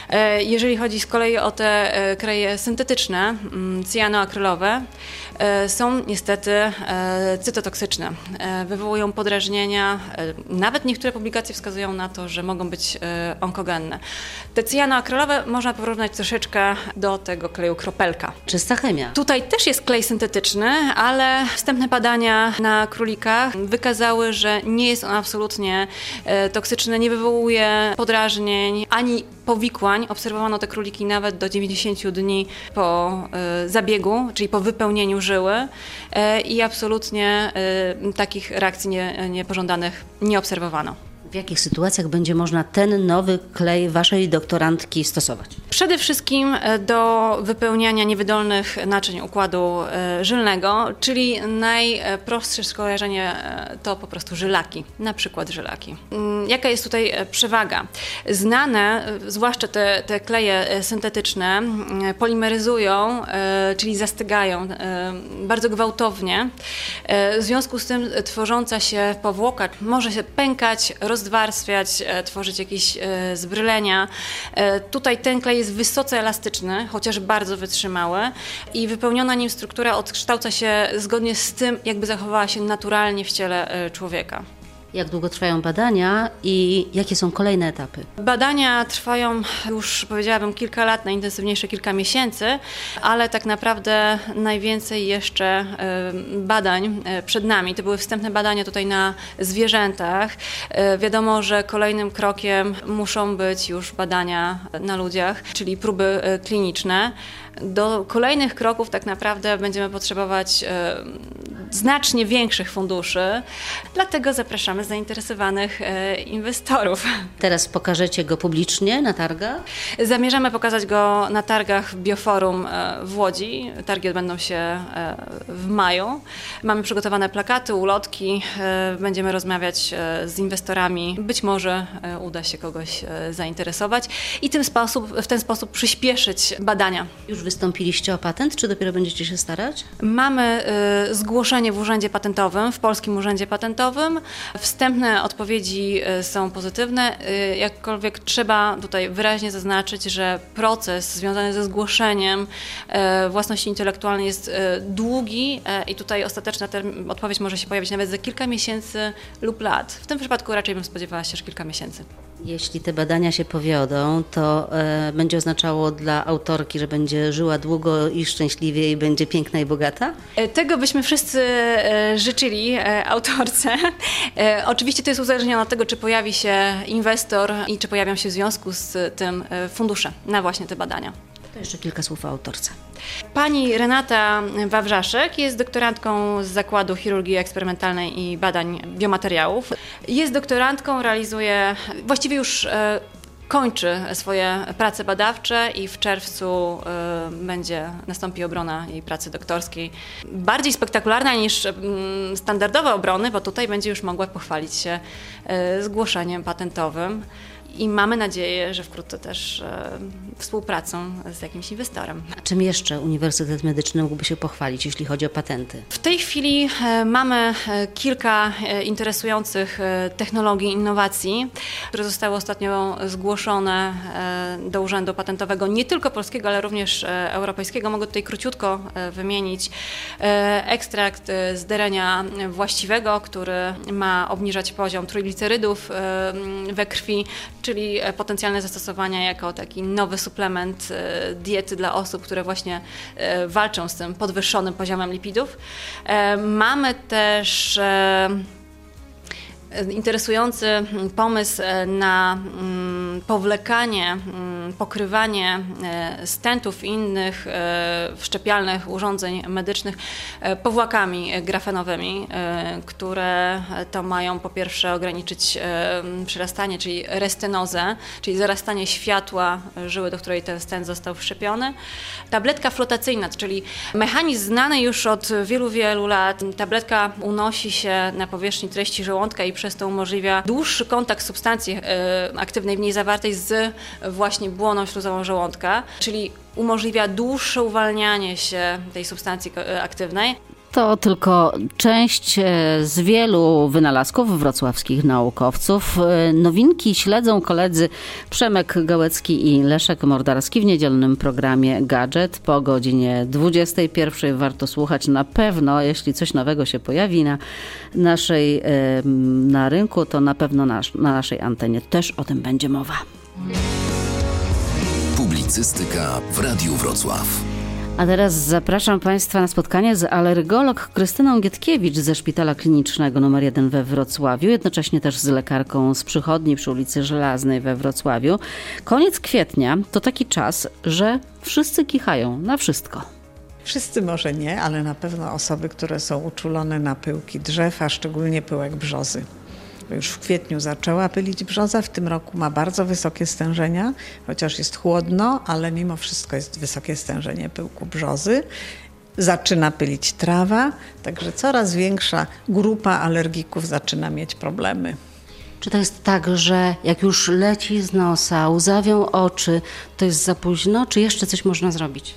E, jeżeli chodzi z kolei o te e, kleje syntetyczne, mm, cyjanoakrylowe, są niestety cytotoksyczne. Wywołują podrażnienia. Nawet niektóre publikacje wskazują na to, że mogą być onkogenne. Te cyjanoakrylowe można porównać troszeczkę do tego kleju kropelka. Czysta chemia. Tutaj też jest klej syntetyczny, ale wstępne badania na królikach wykazały, że nie jest on absolutnie toksyczny, nie wywołuje podrażnień ani powikłań. Obserwowano te króliki nawet do 90 dni po e, zabiegu, czyli po wypełnieniu żyły e, i absolutnie e, takich reakcji nie, niepożądanych nie obserwowano. W jakich sytuacjach będzie można ten nowy klej waszej doktorantki stosować? Przede wszystkim e, do wypełniania niewydolnych naczyń układu e, żylnego, czyli najprostsze skojarzenie e, to po prostu żylaki, na przykład żylaki. Mm, jaka jest tutaj przewaga? Znane, zwłaszcza te, te kleje syntetyczne, mm, polimeryzują, czyli zastygają bardzo gwałtownie. W związku z tym tworząca się powłoka może się pękać, rozdwarstwiać, tworzyć jakieś zbrylenia. Tutaj ten klej jest wysoce elastyczny, chociaż bardzo wytrzymały i wypełniona nim struktura odkształca się zgodnie z tym, jakby zachowała się naturalnie w ciele e, człowieka. Jak długo trwają badania i jakie są kolejne etapy? Badania trwają już powiedziałabym kilka lat, najintensywniejsze kilka miesięcy, ale tak naprawdę najwięcej jeszcze e, badań e, przed nami. To były wstępne badania tutaj na zwierzętach. E, wiadomo, że kolejnym krokiem muszą być już badania na ludziach, czyli próby kliniczne. Do kolejnych kroków tak naprawdę będziemy potrzebować znacznie większych funduszy, dlatego zapraszamy zainteresowanych e, inwestorów. Teraz pokażecie go publicznie na targach? Zamierzamy pokazać go na targach Bioforum e, w Łodzi. Targi odbędą się e, w maju. Mamy przygotowane plakaty, ulotki, będziemy rozmawiać z inwestorami. Być może uda się kogoś zainteresować i tym sposób, w ten sposób przyspieszyć badania. Już wystąpiliście o patent, czy dopiero będziecie się starać? Mamy zgłoszenie w Urzędzie Patentowym, w Polskim Urzędzie Patentowym. Wstępne odpowiedzi y, są pozytywne, y, jakkolwiek trzeba tutaj wyraźnie zaznaczyć, że proces związany ze zgłoszeniem y, własności intelektualnej jest długi i tutaj ostateczna odpowiedź może się pojawić nawet za kilka miesięcy lub lat. W tym przypadku raczej bym spodziewała się, że kilka miesięcy. Jeśli te badania się powiodą, to e, będzie oznaczało dla autorki, że będzie żyła długo i szczęśliwie i będzie piękna i bogata? E, tego byśmy wszyscy e, życzyli e, autorce. E, oczywiście to jest uzależnione od tego, czy pojawi się inwestor i czy pojawią się w związku z tym e, fundusze na właśnie te badania. To jeszcze kilka słów o autorce. Pani Renata Wawrzaszek jest doktorantką z Zakładu Chirurgii Eksperymentalnej i Badań Biomateriałów. Jest doktorantką, realizuje właściwie już e, kończy swoje prace badawcze i w czerwcu y, będzie nastąpi obrona jej pracy doktorskiej. Bardziej spektakularna niż standardowe obrony, bo tutaj będzie już mogła pochwalić się y, zgłoszeniem patentowym i mamy nadzieję, że wkrótce też e, współpracą z jakimś inwestorem. A czym jeszcze Uniwersytet Medyczny mógłby się pochwalić, jeśli chodzi o patenty? W tej chwili e, mamy e, kilka interesujących technologii, innowacji, które zostały ostatnio zgłoszone do Urzędu Patentowego, nie tylko polskiego, ale również europejskiego. Mogę tutaj króciutko wymienić ekstrakt z derenia właściwego, który ma obniżać poziom trójglicerydów we krwi, czyli e, potencjalne zastosowania jako taki nowy suplement e, diety dla osób, które właśnie e, walczą z tym podwyższonym poziomem lipidów. Mamy też interesujący pomysł na mm, powlekanie, mm, pokrywanie e, stentów i innych e, wszczepialnych urządzeń medycznych e, powłakami grafenowymi, które to mają po pierwsze ograniczyć przyrastanie, czyli restenozę, czyli zarastanie światła żyły, do której ten stent został wszczepiony. Tabletka flotacyjna, czyli mechanizm znany już od wielu, wielu lat. Tabletka unosi się na powierzchni treści żołądka i przez to umożliwia dłuższy kontakt substancji e, aktywnej w niej zawartej z właśnie błoną śluzową żołądka, czyli umożliwia dłuższe uwalnianie się tej substancji e, aktywnej. To tylko część e, z wielu wynalazków wrocławskich naukowców. E, nowinki śledzą koledzy Przemek Gałecki i Leszek Mordarski w niedzielnym programie Gadżet po godzinie 21. Warto słuchać na pewno, jeśli coś nowego się pojawi na naszej na rynku, to na pewno nasz, na naszej antenie też o tym będzie mowa. Publicystyka w Radiu Wrocław. A teraz zapraszam Państwa na spotkanie z alergolog Krystyną Gietkiewicz ze Szpitala Klinicznego nr 1 we Wrocławiu, jednocześnie też z lekarką z przychodni przy ulicy Żelaznej we Wrocławiu. Koniec kwietnia to taki czas, że wszyscy kichają na wszystko. Wszyscy może nie, ale na pewno osoby, które są uczulone na pyłki drzew, a szczególnie pyłek brzozy. Już w kwietniu zaczęła pylić brzoza, w tym roku ma bardzo wysokie stężenia, chociaż jest chłodno, ale mimo wszystko jest wysokie stężenie pyłku brzozy. Zaczyna pylić trawa, także coraz większa grupa alergików zaczyna mieć problemy. Czy to jest tak, że jak już leci z nosa, łzawią oczy, to jest za późno, czy jeszcze coś można zrobić?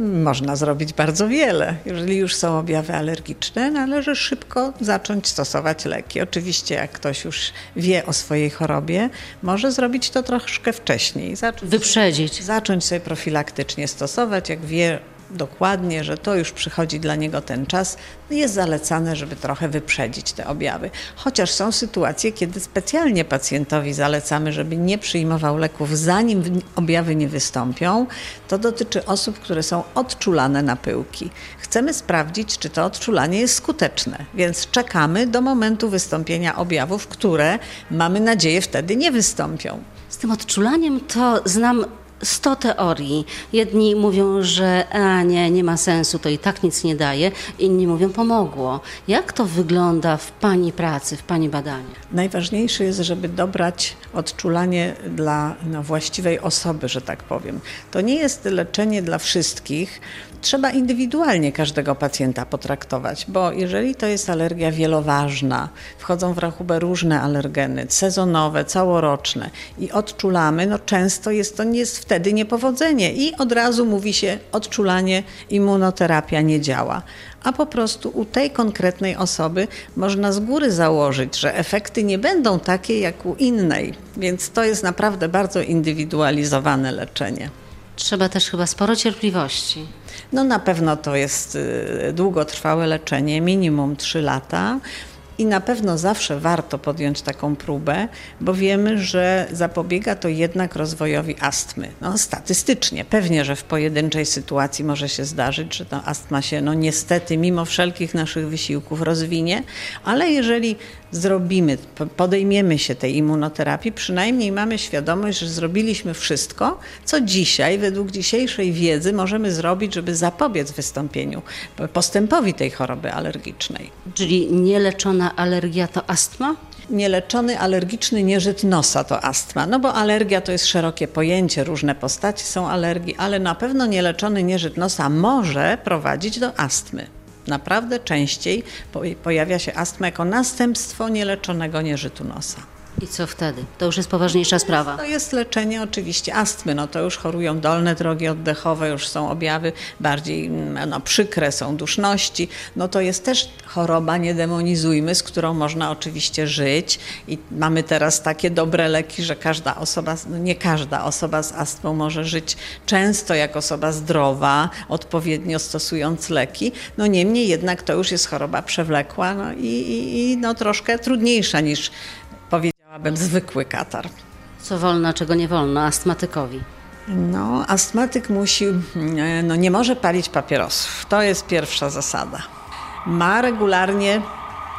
Można zrobić bardzo wiele. Jeżeli już są objawy alergiczne, należy szybko zacząć stosować leki. Oczywiście, jak ktoś już wie o swojej chorobie, może zrobić to troszkę wcześniej. Zacząć, Wyprzedzić. Zacząć sobie profilaktycznie stosować, jak wie dokładnie, że to już przychodzi dla niego ten czas, jest zalecane, żeby trochę wyprzedzić te objawy. Chociaż są sytuacje, kiedy specjalnie pacjentowi zalecamy, żeby nie przyjmował leków zanim objawy nie wystąpią. To dotyczy osób, które są odczulane na pyłki. Chcemy sprawdzić, czy to odczulanie jest skuteczne, więc czekamy do momentu wystąpienia objawów, które mamy nadzieję wtedy nie wystąpią. Z tym odczulaniem to znam 100 teorii. Jedni mówią, że a nie, nie ma sensu, to i tak nic nie daje. Inni mówią, pomogło. Jak to wygląda w Pani pracy, w Pani badaniu? Najważniejsze jest, żeby dobrać odczulanie dla no, właściwej osoby, że tak powiem. To nie jest leczenie dla wszystkich. Trzeba indywidualnie każdego pacjenta potraktować, bo jeżeli to jest alergia wieloważna, wchodzą w rachubę różne alergeny, sezonowe, całoroczne i odczulamy, no często jest to jest wtedy niepowodzenie i od razu mówi się odczulanie, immunoterapia nie działa. A po prostu u tej konkretnej osoby można z góry założyć, że efekty nie będą takie jak u innej, więc to jest naprawdę bardzo indywidualizowane leczenie. Trzeba też chyba sporo cierpliwości. No na pewno to jest y, długotrwałe leczenie, minimum 3 lata. I na pewno zawsze warto podjąć taką próbę, bo wiemy, że zapobiega to jednak rozwojowi astmy. No, statystycznie, pewnie, że w pojedynczej sytuacji może się zdarzyć, że ta astma się no, niestety mimo wszelkich naszych wysiłków rozwinie, ale jeżeli zrobimy, podejmiemy się tej immunoterapii, przynajmniej mamy świadomość, że zrobiliśmy wszystko, co dzisiaj, według dzisiejszej wiedzy, możemy zrobić, żeby zapobiec wystąpieniu, postępowi tej choroby alergicznej. Czyli nieleczona alergia to astma? Nieleczony alergiczny nieżyt nosa to astma, no bo alergia to jest szerokie pojęcie, różne postaci są alergii, ale na pewno nieleczony nieżyt nosa może prowadzić do astmy naprawdę częściej pojawia się astma jako następstwo nieleczonego nieżytu nosa. I co wtedy? To już jest poważniejsza sprawa. To jest leczenie oczywiście astmy. No to już chorują dolne drogi oddechowe, już są objawy bardziej mm, no, przykre, są duszności. No to jest też choroba, nie demonizujmy, z którą można oczywiście żyć. I mamy teraz takie dobre leki, że każda osoba, no nie każda osoba z astmą może żyć często jak osoba zdrowa, odpowiednio stosując leki. No niemniej jednak to już jest choroba przewlekła no i, i, no troszkę trudniejsza niż Powiedziałabym zwykły katar. Co wolno, czego nie wolno astmatykowi? No, astmatyk musi, no nie może palić papierosów. To jest pierwsza zasada. Ma regularnie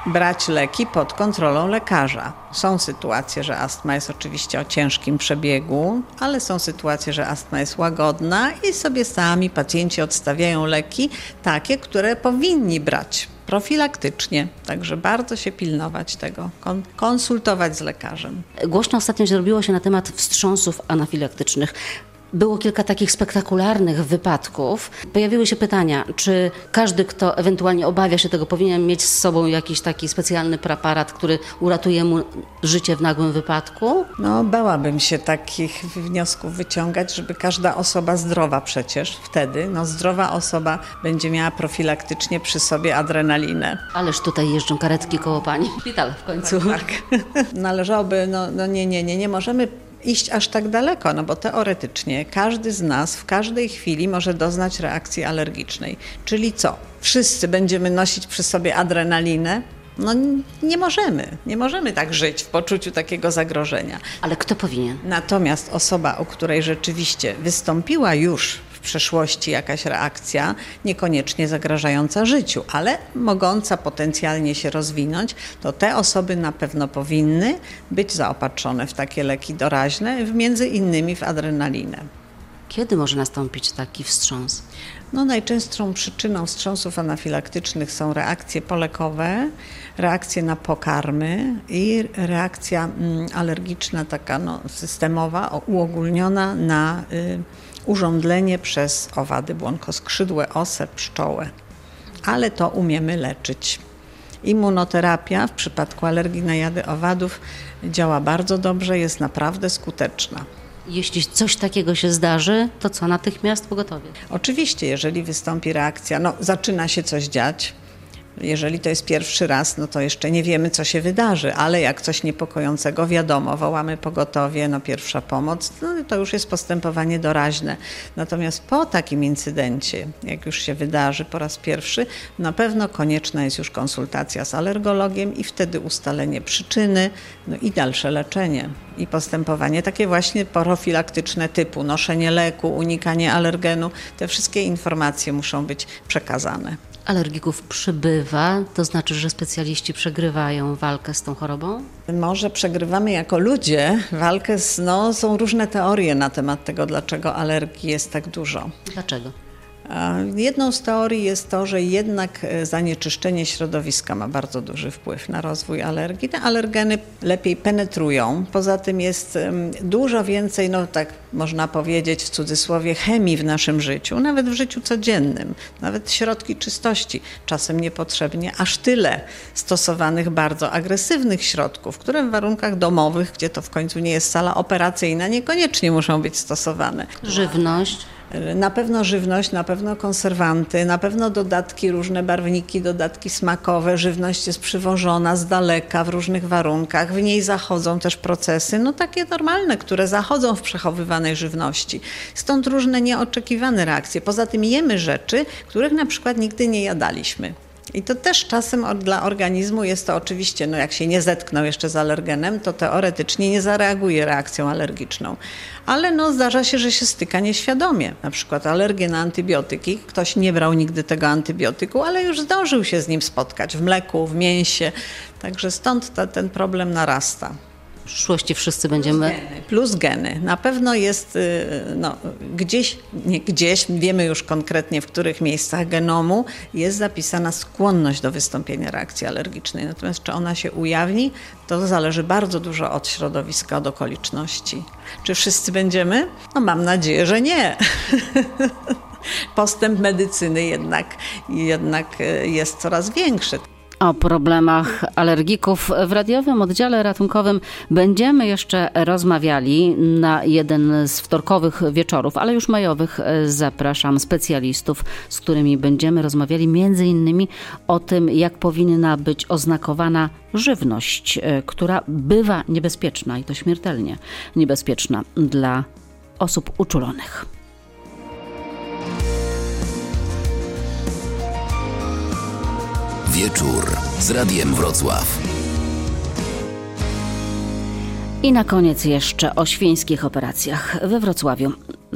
brać leki pod kontrolą lekarza. Są sytuacje, że astma jest oczywiście o ciężkim przebiegu, ale są sytuacje, że astma jest łagodna i sobie sami pacjenci odstawiają leki takie, które powinni brać profilaktycznie. Także bardzo się pilnować tego, konsultować z lekarzem. Głośno ostatnio zrobiło się na temat wstrząsów anafilaktycznych. Było kilka takich spektakularnych wypadków. Pojawiły się pytania, czy każdy, kto ewentualnie obawia się tego, powinien mieć z sobą jakiś taki specjalny preparat, który uratuje mu życie w nagłym wypadku? No, bałabym się takich wniosków wyciągać, żeby każda osoba zdrowa przecież wtedy, no zdrowa osoba będzie miała profilaktycznie przy sobie adrenalinę. Ależ tutaj jeżdżą karetki koło pani. Szpital w końcu. Tak, tak. Należałoby, no, no nie, nie, nie, nie możemy iść aż tak daleko, no bo teoretycznie każdy z nas w każdej chwili może doznać reakcji alergicznej. Czyli co? Wszyscy będziemy nosić przy sobie adrenalinę? No nie możemy, nie możemy tak żyć w poczuciu takiego zagrożenia. Ale kto powinien? Natomiast osoba, u której rzeczywiście wystąpiła już przeszłości jakaś reakcja, niekoniecznie zagrażająca życiu, ale mogąca potencjalnie się rozwinąć, to te osoby na pewno powinny być zaopatrzone w takie leki doraźne, między innymi w adrenalinę. Kiedy może nastąpić taki wstrząs? No, najczęstszą przyczyną wstrząsów anafilaktycznych są reakcje polekowe, reakcje na pokarmy i reakcja mm, alergiczna, taka no, systemowa, uogólniona na y, urządlenie przez owady błonkoskrzydłe, osę, pszczołę. Ale to umiemy leczyć. Immunoterapia w przypadku alergii na jady owadów działa bardzo dobrze, jest naprawdę skuteczna. Jeśli coś takiego się zdarzy, to co, natychmiast pogotowie? Oczywiście, jeżeli wystąpi reakcja, no zaczyna się coś dziać, jeżeli to jest pierwszy raz, no to jeszcze nie wiemy, co się wydarzy, ale jak coś niepokojącego, wiadomo, wołamy pogotowie, no pierwsza pomoc, no to już jest postępowanie doraźne. Natomiast po takim incydencie, jak już się wydarzy po raz pierwszy, na pewno konieczna jest już konsultacja z alergologiem i wtedy ustalenie przyczyny, no i dalsze leczenie i postępowanie takie właśnie profilaktyczne typu noszenie leku, unikanie alergenu, te wszystkie informacje muszą być przekazane alergików przybywa, to znaczy, że specjaliści przegrywają walkę z tą chorobą? Może przegrywamy jako ludzie walkę z, no, są różne teorie na temat tego, dlaczego alergii jest tak dużo. Dlaczego? Jedną z teorii jest to, że jednak e, zanieczyszczenie środowiska ma bardzo duży wpływ na rozwój alergii. Te alergeny lepiej penetrują. Poza tym jest dużo więcej, no tak można powiedzieć w cudzysłowie, chemii w naszym życiu, nawet w życiu codziennym, nawet środki czystości, czasem niepotrzebnie aż tyle stosowanych bardzo agresywnych środków, które w warunkach domowych, gdzie to w końcu nie jest sala operacyjna, niekoniecznie muszą być stosowane. Żywność. Na pewno żywność, na pewno konserwanty, na pewno dodatki, różne barwniki, dodatki smakowe. Żywność jest przywożona z daleka w różnych warunkach. W niej zachodzą też procesy, no takie normalne, które zachodzą w przechowywanej żywności. Stąd różne nieoczekiwane reakcje. Poza tym jemy rzeczy, których na przykład nigdy nie jadaliśmy. I to też czasem dla organizmu jest to oczywiście, no jak się nie zetknął jeszcze z alergenem, to teoretycznie nie zareaguje reakcją alergiczną. Ale no zdarza się, że się styka nieświadomie. Na przykład alergię na antybiotyki. Ktoś nie brał nigdy tego antybiotyku, ale już zdążył się z nim spotkać w mleku, w mięsie. Także stąd ta, ten problem narasta przyszłości wszyscy będziemy. Plus geny. Plus geny. Na pewno jest y, no, gdzieś, nie gdzieś, wiemy już konkretnie w których miejscach genomu jest zapisana skłonność do wystąpienia reakcji alergicznej. Natomiast czy ona się ujawni, to zależy bardzo dużo od środowiska, od okoliczności. Czy wszyscy będziemy? No mam nadzieję, że nie. Postęp medycyny jednak, jednak y, jest coraz większy. O problemach alergików w radiowym oddziale ratunkowym będziemy jeszcze rozmawiali na jeden z wtorkowych wieczorów, ale już majowych zapraszam specjalistów, z którymi będziemy rozmawiali między innymi o tym, jak powinna być oznakowana żywność, która bywa niebezpieczna i to śmiertelnie niebezpieczna dla osób uczulonych. Wieczór z Radiem Wrocław. I na koniec jeszcze o świńskich operacjach we Wrocławiu.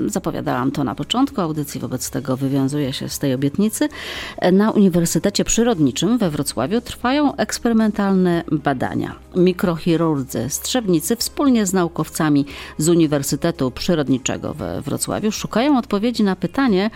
Zapowiadałam to na początku audycji, wobec tego wywiązuję się z tej obietnicy. Na Uniwersytecie Przyrodniczym we Wrocławiu trwają eksperymentalne badania. Mikrochirurdzy Strzebnicy wspólnie z naukowcami z Uniwersytetu Przyrodniczego we Wrocławiu szukają odpowiedzi na pytanie,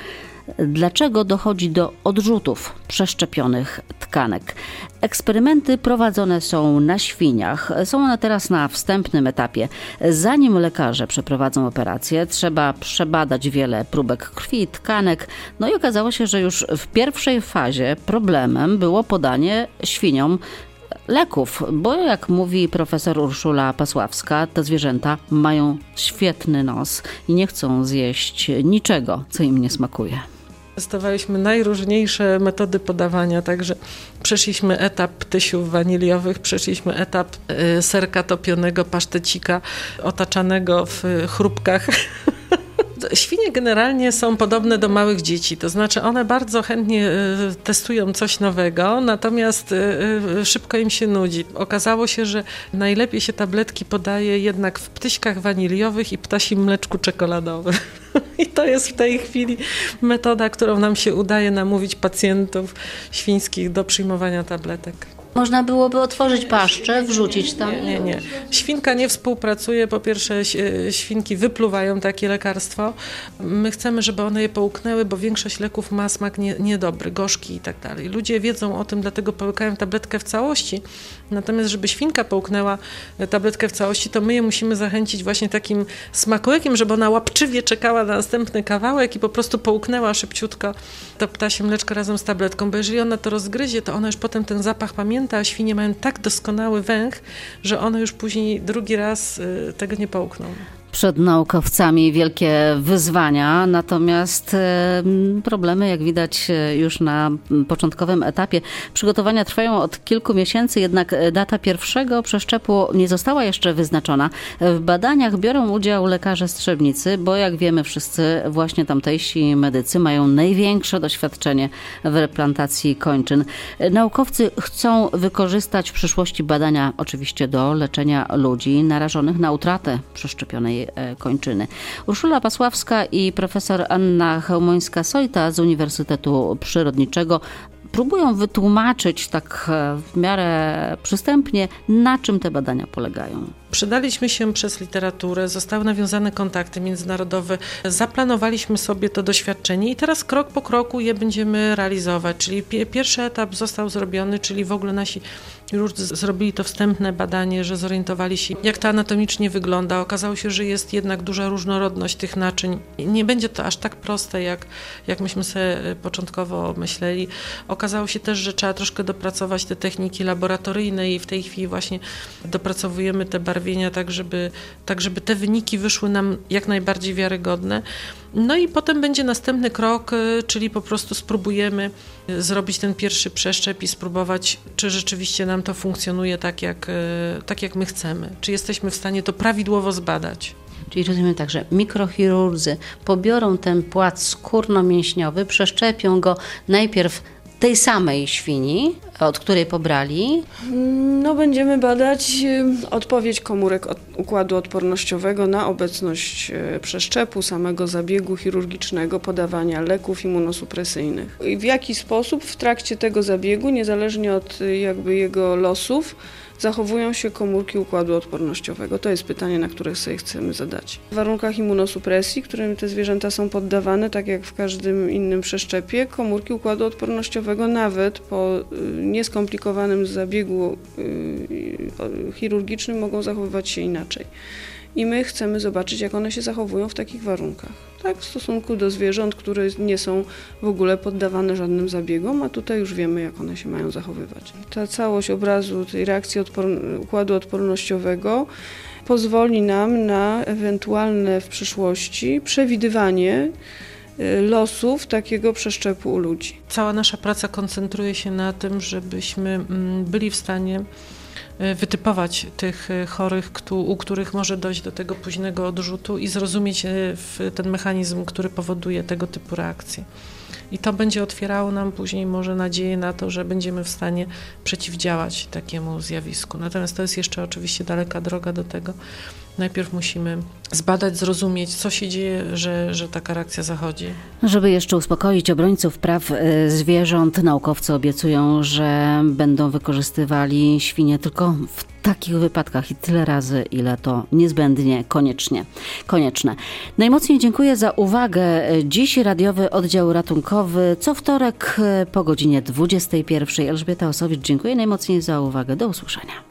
dlaczego dochodzi do odrzutów przeszczepionych tkanek. Eksperymenty prowadzone są na świniach. Są one teraz na wstępnym etapie. Zanim lekarze przeprowadzą operację, trzeba przebadać wiele próbek krwi i tkanek. No i okazało się, że już w pierwszej fazie problemem było podanie świniom leków, bo jak mówi profesor Urszula Pasławska, te zwierzęta mają świetny nos i nie chcą zjeść niczego, co im nie smakuje. Testowaliśmy najróżniejsze metody podawania, także przeszliśmy etap ptysiów waniliowych, przeszliśmy etap y, serka topionego, pasztecika otaczanego w chrupkach Świnie generalnie są podobne do małych dzieci, to znaczy one bardzo chętnie e, testują coś nowego, natomiast e, e, szybko im się nudzi. Okazało się, że najlepiej się tabletki podaje jednak w ptyśkach waniliowych i ptasim mleczku czekoladowym. I to jest w tej chwili metoda, którą nam się udaje namówić pacjentów świńskich do przyjmowania tabletek. Można byłoby otworzyć paszczę, wrzucić tam. Nie, nie, nie. Świnka nie współpracuje. Po pierwsze, e, świnki wypluwają takie lekarstwo. My chcemy, żeby one je połknęły, bo większość leków ma smak nie, niedobry, gorzki i tak dalej. Ludzie wiedzą o tym, dlatego połykają tabletkę w całości. Natomiast, żeby świnka połknęła e, tabletkę w całości, to my je musimy zachęcić właśnie takim smakołykiem, żeby ona łapczywie czekała na następny kawałek i po prostu połknęła szybciutko to ptasie mleczko razem z tabletką, bo jeżeli ona to rozgryzie, to ona już potem ten zapach pamięta, a świnie mają tak doskonały węch, że one już później drugi raz y, tego nie połkną przed naukowcami wielkie wyzwania, natomiast problemy, jak widać e, już na początkowym etapie, przygotowania trwają od kilku miesięcy, jednak data pierwszego przeszczepu nie została jeszcze wyznaczona. W badaniach biorą udział lekarze strzebnicy, bo jak wiemy wszyscy, właśnie tamtejsi medycy mają największe doświadczenie w replantacji kończyn. Naukowcy chcą wykorzystać w przyszłości badania oczywiście do leczenia ludzi narażonych na utratę przeszczepionej E, kończyny. Urszula Pasławska i profesor Anna Chełmońska-Sojta z Uniwersytetu Przyrodniczego próbują wytłumaczyć tak e, w miarę przystępnie, na czym te badania polegają. Przydaliśmy się przez literaturę, zostały nawiązane kontakty międzynarodowe, zaplanowaliśmy sobie to doświadczenie i teraz krok po kroku je będziemy realizować. Czyli pierwszy etap został zrobiony, czyli w ogóle nasi chirurdzy zrobili to wstępne badanie, że zorientowali się, jak to anatomicznie wygląda. Okazało się, że jest jednak duża różnorodność tych naczyń. Nie będzie to aż tak proste, jak, jak myśmy sobie początkowo myśleli. Okazało się też, że trzeba troszkę dopracować te techniki laboratoryjne i w tej chwili właśnie dopracowujemy te barwienia tak, żeby, tak, żeby te wyniki wyszły nam jak najbardziej wiarygodne. No i potem będzie następny krok, y, czyli po prostu spróbujemy y, zrobić ten pierwszy przeszczep i spróbować, czy rzeczywiście nam to funkcjonuje tak, jak, y, tak jak my chcemy. Czy jesteśmy w stanie to prawidłowo zbadać. Czyli rozumiem tak, że mikrochirurdzy pobiorą ten płat skórno-mięśniowy, przeszczepią go najpierw tej samej świni, od której pobrali? No, będziemy badać y, odpowiedź komórek układu odpornościowego na obecność y, przeszczepu, samego zabiegu chirurgicznego, podawania leków immunosupresyjnych. I w jaki sposób w trakcie tego zabiegu, niezależnie od y, jakby jego losów, zachowują się komórki układu odpornościowego? To jest pytanie, na które sobie chcemy zadać. W warunkach immunosupresji, którym te zwierzęta są poddawane, tak jak w każdym innym przeszczepie, komórki układu odpornościowego nawet po y, nieskomplikowanym zabiegu y, chirurgicznym mogą zachowywać się inaczej i my chcemy zobaczyć, jak one się zachowują w takich warunkach. Tak, w stosunku do zwierząt, które nie są w ogóle poddawane żadnym zabiegom, a tutaj już wiemy, jak one się mają zachowywać. Ta całość obrazu tej reakcji odpor układu odpornościowego pozwoli nam na ewentualne w przyszłości przewidywanie y, losów takiego przeszczepu u ludzi. Cała nasza praca koncentruje się na tym, żebyśmy mm, byli w stanie wytypować tych e, chorych, u których może dojść do tego późnego odrzutu i zrozumieć e, ten mechanizm, który powoduje tego typu reakcje. I to będzie otwierało nam później może nadzieję na to, że będziemy w stanie przeciwdziałać takiemu zjawisku. Natomiast to jest jeszcze oczywiście daleka droga do tego. Najpierw musimy zbadać, zrozumieć, co się dzieje, że, że taka reakcja zachodzi. Żeby jeszcze uspokoić obrońców praw y, zwierząt, naukowcy obiecują, że będą wykorzystywali świnie tylko w takich wypadkach i tyle razy, ile to niezbędnie, koniecznie, konieczne. Najmocniej dziękuję za uwagę. Dziś radiowy oddział ratunkowy co wtorek po godzinie 21. Elżbieta Osowicz, dziękuję najmocniej za uwagę. Do usłyszenia.